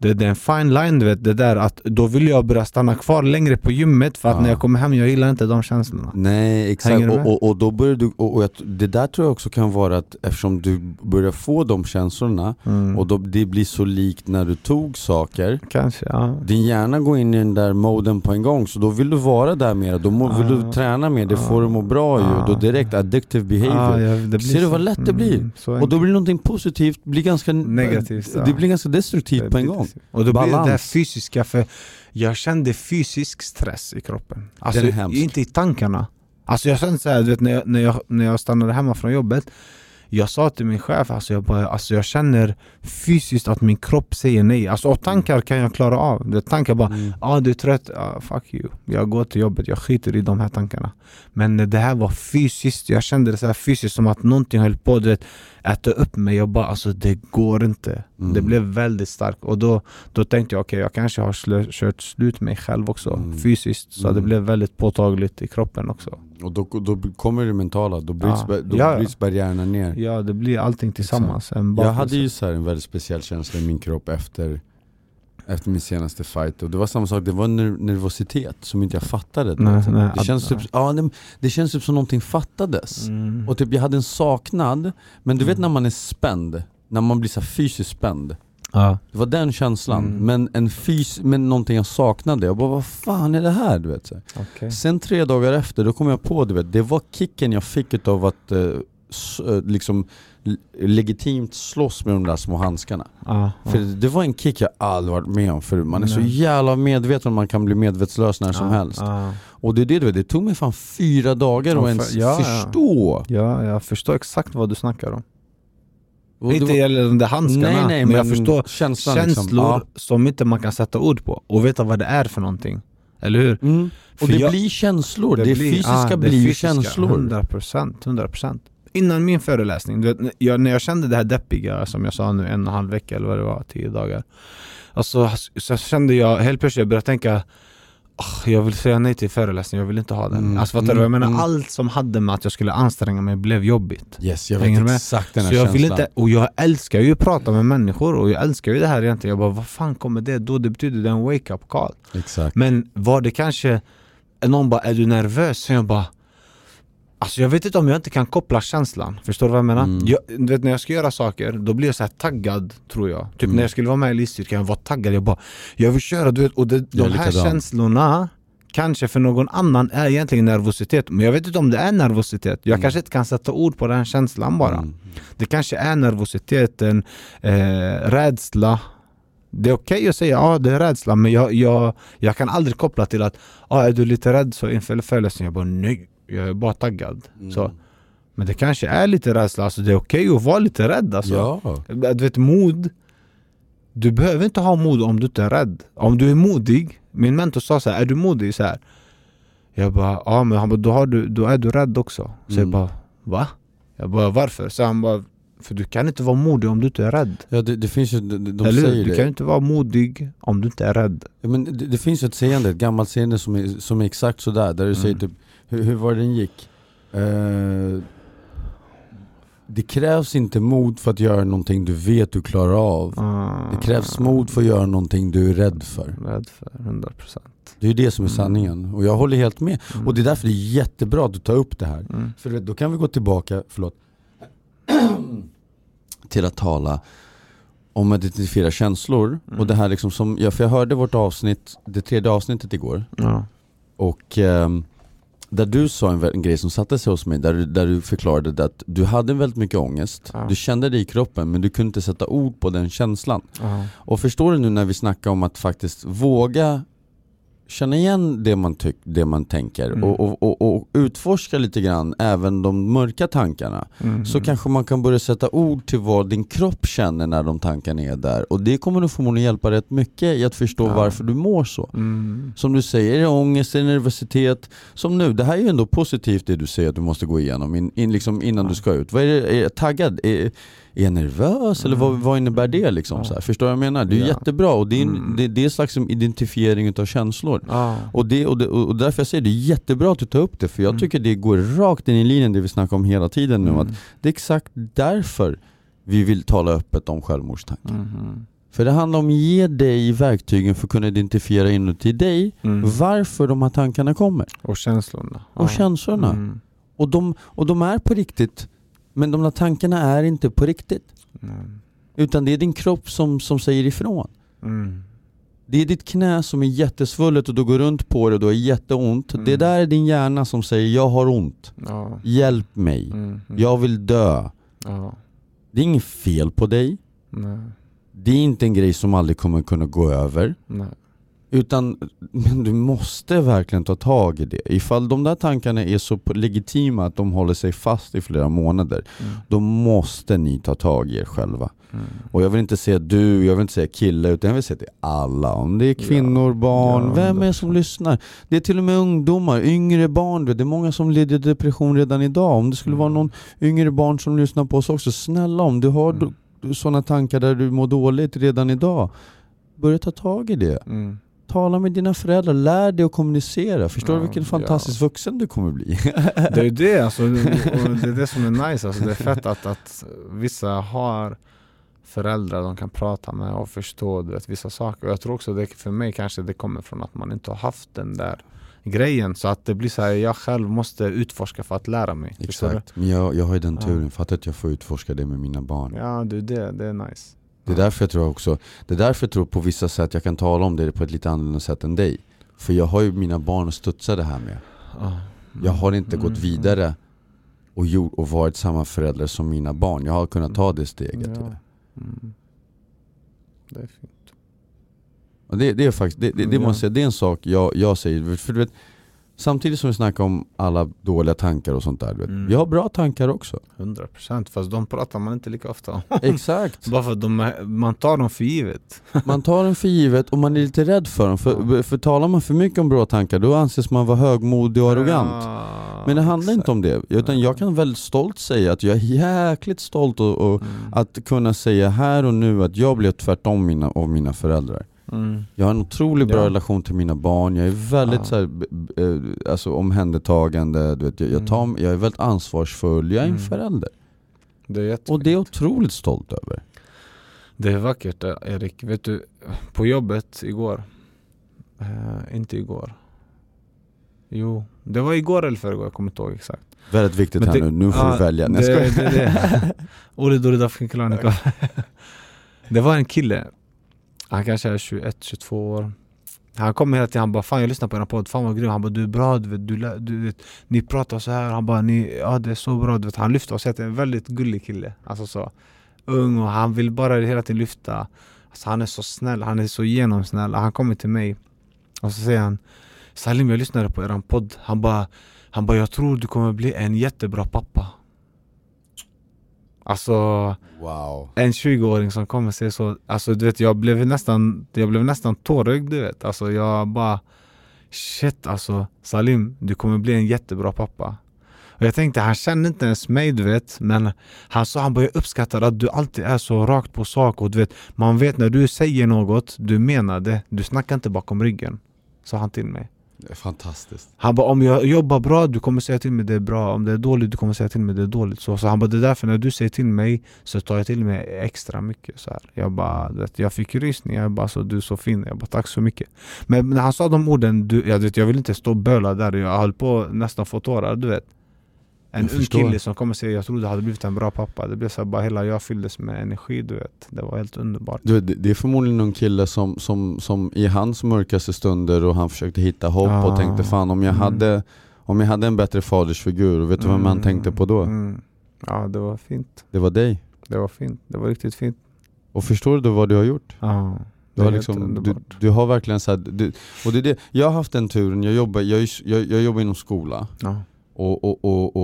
det, det är en fine line du vet, det där att då vill jag börja stanna kvar längre på gymmet för att Ja. när jag kommer hem, jag gillar inte de känslorna Nej exakt, och, och, och då börjar du, och, och jag, det där tror jag också kan vara att eftersom du börjar få de känslorna mm. och då, det blir så likt när du tog saker Kanske, ja Din hjärna går in i den där moden på en gång så då vill du vara där mer, då må, vill du träna mer, det får du må bra ju, Ah. då direkt addictive behavior Ja, Ser du vad lätt det blir? Mm, Och då blir någonting positivt, blir ganska Negativt. Det blir ganska destruktivt på en gång. Och då blir det Balans. fysiska, för jag kände fysisk stress i kroppen. Alltså inte i tankarna. Alltså jag kände såhär, du vet när jag, när, jag, när jag stannade hemma från jobbet Jag sa till min chef, alltså jag, bara, alltså jag känner fysiskt att min kropp säger nej. Alltså och tankar kan jag klara av, du vet, tankar bara Mm. Ah, du är trött, ah, fuck you. Jag går till jobbet, jag skiter i de här tankarna. Men det här var fysiskt, jag kände det så här fysiskt som att någonting höll på att äta upp mig. Jag bara alltså det går inte. Mm. Det blev väldigt starkt och då, då tänkte jag okej jag kanske har slö, kört slut mig själv också Mm. fysiskt. Så Mm. det blev väldigt påtagligt i kroppen också Och då, då kommer det mentala, då bryts, Ja. då Ja, bryts barriärerna ner Ja det blir allting tillsammans en Jag hade ju så här en väldigt speciell känsla i min kropp efter efter min senaste fight och det var samma sak, det var ner- nervositet som inte jag fattade Nej, vet. nej, det, känns typ, ja, det, det känns typ som någonting fattades mm. Och typ jag hade en saknad, men du vet Mm. när man är spänd, när man blir så fysiskt spänd ja. Det var den känslan, Mm. men, en fys, men någonting jag saknade, jag bara vad fan är det här? Du vet, så okej. Sen tre dagar efter, då kom jag på du vet, det var kicken jag fick utav att eh, eh, liksom legitimt slåss med de där små handskarna. Ja, För ja. det var en kick jag aldrig varit med om förut, man är så Nej. jävla medveten om man kan bli medvetslös när som Ja, helst. ja. Och det är det du vet, det tog mig fan fyra dagar Ja, att för- ens ja, ja. förstå. ja, jag förstår exakt vad du snackar om Och det Inte var- gäller de där handskarna, nej, nej, men jag förstår känslan känslor liksom. Ja. som inte man kan sätta ord på och veta vad det är för någonting Eller hur? Mm. Och För det jag- blir känslor, det, fysiska ah, det blir fysiska, känslor. 100%, 100% Innan min föreläsning, du vet, när jag, när jag kände det här deppiga som jag sa nu, en och en halv vecka eller vad det var, tio dagar Alltså så kände jag helt plötsligt, jag började tänka "Åh, jag vill säga nej till föreläsning, jag vill inte ha den. Mm, Alltså fattar du? Jag mm, menar mm. allt som hade med att jag skulle anstränga mig blev jobbigt. Yes, jag vet exakt den här Så jag känslan. vill inte, och jag älskar ju att prata med människor och jag älskar ju det här egentligen. Jag bara, vad fan kommer det då? Det betyder det en wake-up call. Exakt. Men var det kanske, någon bara, är du nervös? Så jag bara Alltså jag vet inte om jag inte kan koppla känslan, förstår du vad jag menar? Mm. Jag, du vet när jag ska göra saker, då blir jag så här taggad tror jag Typ Mm. när jag skulle vara med i liststyrkan, jag var taggad, jag bara Jag vill köra, du vet, och det, de är här likadan. känslorna Kanske för någon annan är egentligen nervositet, men jag vet inte om det är nervositet Jag Mm. kanske inte kan sätta ord på den känslan bara Mm. Det kanske är nervositeten, eh, rädsla Det är okej att säga ja det är rädsla men jag, jag, jag kan aldrig koppla till att ah, är du lite rädd så inför föreläsningen? Jag bara nej, jag är bara taggad Mm. så. Men det kanske är lite rädsla, alltså det är okej att vara lite rädd alltså. Ja. Du vet mod Du behöver inte ha mod om du inte är rädd Om du är modig Min mentor sa så här, är du modig? Så här. Jag bara, ja men han bara, då, har du, då är du rädd också Så jag Mm. bara, va? Jag bara, varför? Så han bara, för du kan inte vara modig om du inte är rädd Ja, det, det finns ju, de, de Eller säger Du det. kan inte vara modig om du inte är rädd Ja, men det, det finns ju ett seende, ett gammalt seende som är, som är exakt sådär, där du säger Mm. typ, hur, hur var den gick? Eh, det krävs inte mod för att göra någonting du vet du klarar av. Det krävs mod för att göra någonting du är rädd för. Rädd för, 100% Det är ju det som är Mm. sanningen. Och jag håller helt med. mm. Och det är därför det är jättebra att du tar upp det här. mm. För då kan vi gå tillbaka, förlåt, till att tala om att identifiera känslor. Mm. Och det här liksom som, ja, för jag hörde vårt avsnitt, det tredje avsnittet igår. Och ehm, där du sa en, en grej som satte sig hos mig, där, du- där du förklarade att du hade väldigt mycket ångest, Ja. du kände det i kroppen men du kunde inte sätta ord på den känslan. Ja. Och förstår du nu när vi snackar om att faktiskt våga känna igen det man, tyck, det man tänker Mm. och, och, och, och utforska lite grann även de mörka tankarna. Mm. Så kanske man kan börja sätta ord till vad din kropp känner när de tankarna är där. Och det kommer nog förmodligen hjälpa rätt mycket i att förstå Ja. varför du mår så. Mm. Som du säger, är det ångest, är det nervositet? Som nu, det här är ju ändå positivt det du säger att du måste gå igenom in, in, liksom innan Ja. du ska ut. Vad är det, är jag taggad? Är, är jag nervös? Eller vad, Mm. vad innebär det liksom? Ja. Så här? Förstår du vad jag menar? Det är Ja. jättebra och det är, Mm. det, det är en slags identifiering utav känslor. Ja. Och, det, och, det, och därför jag säger det är jättebra att du tar upp det, för jag Mm. tycker det går rakt in i linjen det vi snackar om hela tiden nu. Att Mm. det är exakt därför vi vill tala öppet om självmordstankar. Mhm. För det handlar om att ge dig verktygen för att kunna identifiera inuti dig Mm. varför de här tankarna kommer. Och känslorna Och känslorna. Mm. Och, de, och de är på riktigt, men de här tankarna är inte på riktigt. Mm. Utan det är din kropp som, som säger ifrån. Mm. Det är ditt knä som är jättesvullet och du går runt på det och du har jätteont. Mm. Det där är din hjärna som säger jag har ont, Ja. hjälp mig, Mm. Mm. jag vill dö. Ja. Det är inget fel på dig, Nej. det är inte en grej som aldrig kommer kunna gå över. Nej. Utan men du måste verkligen ta tag i det. Ifall de där tankarna är så legitima att de håller sig fast i flera månader, Mm. då måste ni ta tag i er själva. Mm. Och jag vill inte säga du, jag vill inte säga kille, utan jag vill säga till alla. Om det är kvinnor, barn, Ja, vem är det som 100%. lyssnar? Det är till och med ungdomar, yngre barn. du Det är många som lider depression redan idag. Om det skulle vara Mm. någon yngre barn som lyssnar på oss också, snälla om du har Mm. sådana tankar där du mår dåligt redan idag, börja ta tag i det. Mm. Tala med dina föräldrar, lär dig att kommunicera. Förstår du Ja, vilken fantastisk vuxen du kommer bli? Det är ju det, alltså, och det är det som är nice, alltså, det är fett att, att vissa har föräldrar de kan prata med och förstå vet, vissa saker. Och jag tror också det för mig kanske det kommer från att man inte har haft den där grejen. Så att det blir så här, jag själv måste utforska för att lära mig. Exakt, men jag, jag har ju den Ja. turen, för att jag får utforska det med mina barn. Ja, du, det, det är nice. Det är därför jag tror också, det är därför jag tror på vissa sätt jag kan tala om det på ett lite annorlunda sätt än dig. För jag har ju mina barn att studsa det här med. Ja. Jag har inte Mm, gått vidare och, gjort, och varit samma förälder som mina barn. Jag har kunnat ta det steget. Ja. Mm. Det är fint. Det, det är faktiskt, det, det, det Ja. måste jag det är en sak jag, jag säger, för du vet Samtidigt som vi snackar om alla dåliga tankar och sånt där, Mm. vi har bra tankar också. 100% fast de pratar man inte lika ofta om. Exakt. Bara för att de man tar dem för givet. Man tar dem för givet och man är lite rädd för dem. För, för talar man för mycket om bra tankar, då anses man vara högmodig och arrogant. Ja, Men det handlar exakt. inte om det, utan jag kan väldigt stolt säga att jag är jäkligt stolt och, och Mm. att kunna säga här och nu att jag blev tvärtom mina, av mina föräldrar. Mm. Jag har en otroligt bra Ja. relation till mina barn, jag är väldigt Ja. så här, eh, alltså, omhändertagande, du vet, jag, jag, tar, jag är väldigt ansvarsfull, jag är en Mm. förälder. Det. Och det är jag otroligt stolt över. Det är vackert eh, Erik. Vet du, på jobbet igår. Eh, inte igår. Jo, det var igår eller förrgår, jag kommer inte ihåg exakt. Väldigt viktigt Men här det- nu, nu får ja, du välja. Nej, det, jag skojar. det, det. Ori dori dafkin klanika. Det var en kille. Han kanske är 21-22 år. Han kommer hela tiden, han bara 'Fan jag lyssnar på er podd, fan vad grym' Han bara 'Du är bra, du vet, du, du vet, ni pratar så här. Han bara ni, 'Ja det är så bra' du vet, Han lyfter oss, en väldigt gullig kille. Alltså så Ung och han vill bara hela tiden lyfta. Alltså, Han är så snäll, han är så genomsnäll. Han kommer till mig Och så säger han 'Salim jag lyssnade på er podd' Han bara Han bara 'Jag tror du kommer bli en jättebra pappa' Alltså Wow. en 20-åring som kommer säga så Alltså du vet jag blev nästan Jag blev nästan tårögd du vet. Alltså jag bara Shit alltså Salim du kommer bli en jättebra pappa. Och jag tänkte han känner inte ens mig du vet. Men han sa han bara jag uppskattar att du alltid är så rakt på sak och du vet Man vet när du säger något Du menar det. Du snackar inte bakom ryggen Sa han till mig fantastiskt. han bara om jag jobbar bra, du kommer säga till mig det är bra. Om det är dåligt, du kommer säga till mig det är dåligt. Så, så han bara det är därför när du säger till mig Så tar jag till mig extra mycket så här. Jag bara, vet, jag fick rysningar. Jag bara så du är så fin. Jag bara tack så mycket. Men när han sa de orden, du, jag, vet, jag vill inte stå och böla där. Jag höll på nästan få tårar, du vet. En Jag ung förstår. kille som kommer säga jag tror du hade blivit en bra pappa Det blev så bara hela jag fylldes med energi du vet Det var helt underbart Du, det är förmodligen någon kille som, som, som i hans mörkaste stunder och han försökte hitta hopp Ah. och tänkte fan om jag, Mm. hade, om jag hade en bättre fadersfigur, vet du vad man Mm, tänkte på då? mm. Ja det var fint Det var dig. Det var fint, det var riktigt fint Och förstår du vad du har gjort? Ja, Du har, liksom, du, du har verkligen så här, du, och det är det, jag har haft den turen, jag jobbar, jag, jag, jag jobbar inom skola Ja. Och, och, och,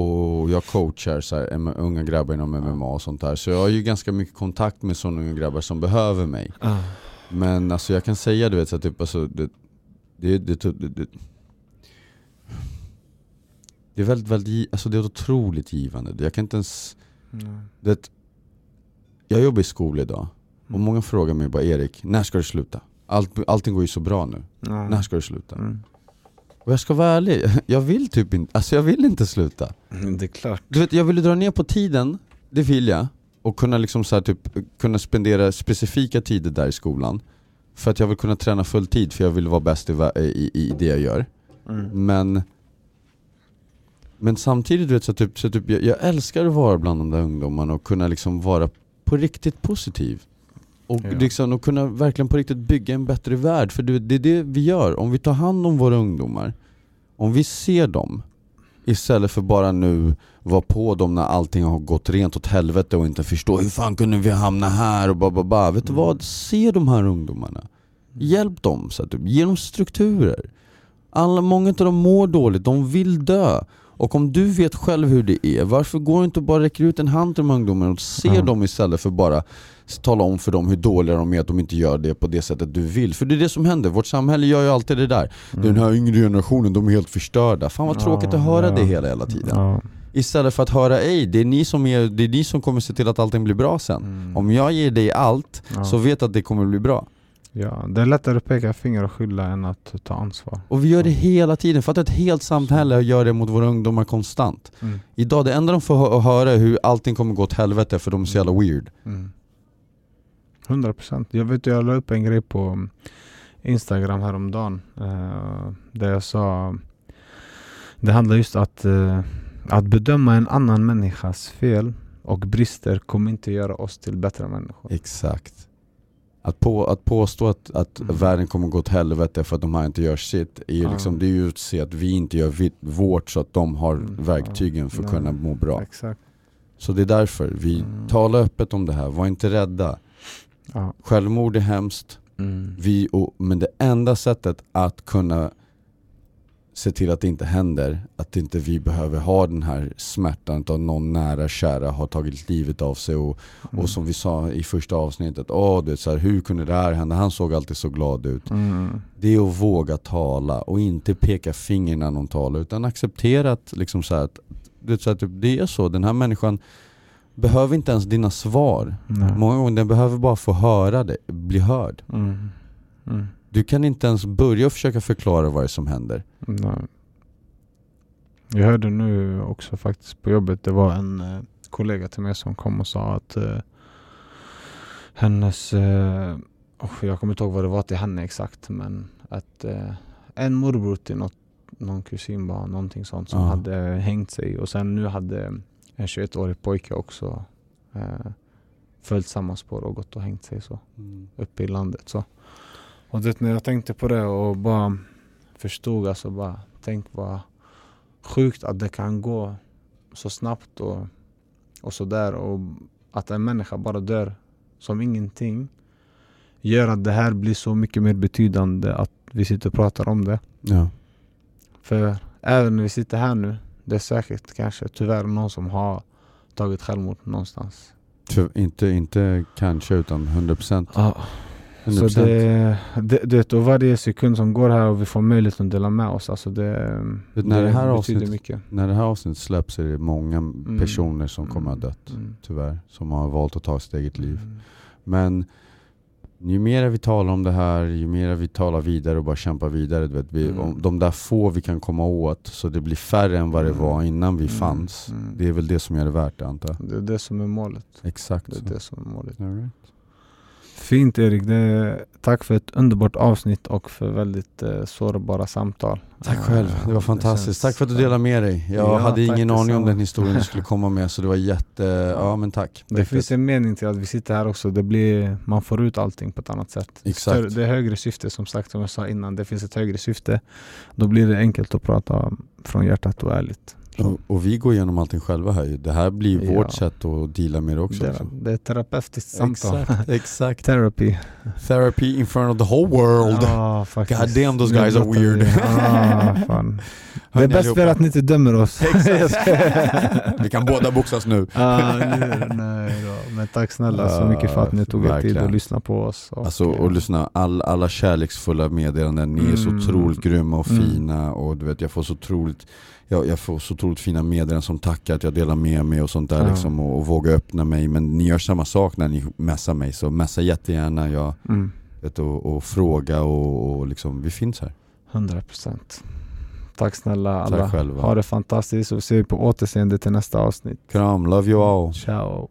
och jag coachar så här, em- unga grabbar inom MMA och sånt där Så jag har ju ganska mycket kontakt med sådana unga grabbar som behöver mig Ja. Men alltså jag kan säga du vet så att typ alltså det, det, det, det, det, är väldigt, väldigt, alltså det är otroligt givande. Jag kan inte ens, det, jag jobbar i skola idag och många frågar mig bara Erik, när ska du sluta? Allt, allting går ju så bra nu, Ja. när ska du sluta? Mm. Och jag ska vara ärlig, jag vill typ inte, alltså jag vill inte sluta. Mm, Det är klart. Du vet, jag vill dra ner på tiden, det vill jag. Och kunna liksom så här, typ, kunna spendera specifika tider där i skolan. För att jag vill kunna träna full tid, för jag vill vara bäst i, i, i det jag gör. Mm. Men Men samtidigt, du vet, så typ, så typ, jag, jag älskar att vara bland de där ungdomarna och kunna liksom vara på riktigt positiv. Och, Ja. liksom, och kunna verkligen på riktigt bygga en bättre värld. För det, det är det vi gör. Om vi tar hand om våra ungdomar, om vi ser dem istället för bara nu vara på dem när allting har gått rent åt helvete och inte förstå hur fan kunde vi hamna här och ba, ba, ba. Vet du Mm. vad? Se de här ungdomarna. Hjälp dem, så att, ge dem strukturer. Alla, många av dem mår dåligt, de vill dö. Och om du vet själv hur det är, varför går du inte bara räcker ut en hand till de här ungdomarna och ser Ja. dem istället för bara tala om för dem hur dåliga de är att de inte gör det på det sättet du vill. För det är det som händer, vårt samhälle gör ju alltid det där. Den här yngre generationen, de är helt förstörda. Fan vad tråkigt att höra Ja. det hela, hela tiden. Ja. Istället för att höra ej, det är, ni som är, det är ni som kommer se till att allting blir bra sen. Mm. Om jag ger dig allt, Ja. så vet att det kommer bli bra. ja, det är lättare att peka finger och skylla än att ta ansvar. Och vi gör det hela tiden, för att ett helt samhälle gör det mot våra ungdomar konstant. Mm. Idag, det enda de får hö- höra är hur allting kommer gå åt helvete för de är så jävla weird. Mm. 100% Jag vet jag la upp en grej på Instagram häromdagen eh, Där jag sa Det handlar just att eh, Att bedöma en annan människas fel och brister kommer inte göra oss till bättre människor Exakt. Att, på, att påstå att, att Mm. världen kommer gå åt helvete för att de här inte gör sitt, är ju liksom, det är ju att se att vi inte gör vi, vårt så att de har Mm. verktygen för att kunna må bra. Exakt Så det är därför, vi Mm. talar öppet om det här, var inte rädda. Ja. Självmord är hemskt, Mm. vi, och, men det enda sättet att kunna se till att det inte händer, att inte vi behöver ha den här smärtan att någon nära kära har tagit livet av sig och, Mm. och som vi sa i första avsnittet, åh du vet, så här, hur kunde det här hända? Han såg alltid så glad ut. Mm. Det är att våga tala och inte peka finger när någon talar utan acceptera att, liksom så här, att du vet, så här, typ, det är så, den här människan behöver inte ens dina svar. Nej. Många gånger den behöver bara få höra det, bli hörd. Mm. Mm. Du kan inte ens börja försöka förklara vad det är som händer. Nej. Jag hörde nu också faktiskt på jobbet, det var en eh, kollega till mig som kom och sa att eh, hennes, eh, oh, jag kommer inte ihåg vad det var till henne exakt, men att eh, en morbror till något, någon kusin var någonting sånt som Ja. hade hängt sig och sen nu hade en 21-årig pojke också eh, följt samma spår och gått och hängt sig så uppe i landet. Så. Och det, när jag tänkte på det och bara förstod, alltså bara tänk vad sjukt att det kan gå så snabbt och, och sådär och att en människa bara dör som ingenting gör att det här blir så mycket mer betydande att vi sitter och pratar om det. Ja. För även när vi sitter här nu, det är säkert kanske tyvärr någon som har tagit självmord någonstans. Ty- Inte, inte kanske utan 100%. Ja, 100%. Så det, det, du vet, och varje sekund som går här och vi får möjlighet att dela med oss, alltså det, Vet, när det här betyder avsnittet- mycket. När det här avsnittet släpps är det många personer som kommer att ha dött. Mm. Tyvärr. Som har valt att ta sitt eget liv. Mm. Men ju mer vi talar om det här, ju mer vi talar vidare och bara kämpar vidare. Du vet, vi, Mm. om de där få vi kan komma åt, så det blir färre än vad det Mm. var innan vi Mm. fanns. Mm. Det är väl det som gör det värt det antar jag. Det är det som är målet. Exakt Det är så. det som är målet. All right. Fint Erik, det, tack för ett underbart avsnitt och för väldigt eh, sårbara samtal. Tack själv, det var Eh, fantastiskt. känns- Tack för att du delade med dig. Jag Ja, hade ingen aning om den historien du skulle komma med så det var jätte, ja men tack. Det finns en mening till att vi sitter här också. Det blir, man får ut allting på ett annat sätt. Exakt. Större- Det är högre syfte som sagt, som jag sa innan. Det finns ett högre syfte. Då blir det enkelt att prata från hjärtat och ärligt. Och, och vi går igenom allting själva här. Det här blir Ja. vårt sätt att deala med det också. Det, liksom. det är ett terapeutiskt samtal. Exakt, exakt. Therapy. Therapy in front of the whole world. Faktiskt. God damn, those guys are weird. Ah, fan. Det är bäst för att ni inte dömer oss. Vi kan båda boxas nu. ah, nu, nej då. Men tack snälla så mycket för att ni tog er tid Verkligen. att lyssna på oss. Och, Alltså och lyssna, all, alla kärleksfulla meddelanden, ni är så Mm. otroligt grymma och Mm. fina och du vet jag får så otroligt jag, jag får så otroligt fina meddelanden som tackar att jag delar med mig och sånt där Ja. liksom och, och vågar öppna mig men ni gör samma sak när ni messar mig så messa jättegärna jag, Mm, vet, och, och fråga och, och liksom, vi finns här. 100% Tack snälla alla. Tack själva. Ha det fantastiskt och ser på återseende till nästa avsnitt. Kram, love you all. Ciao.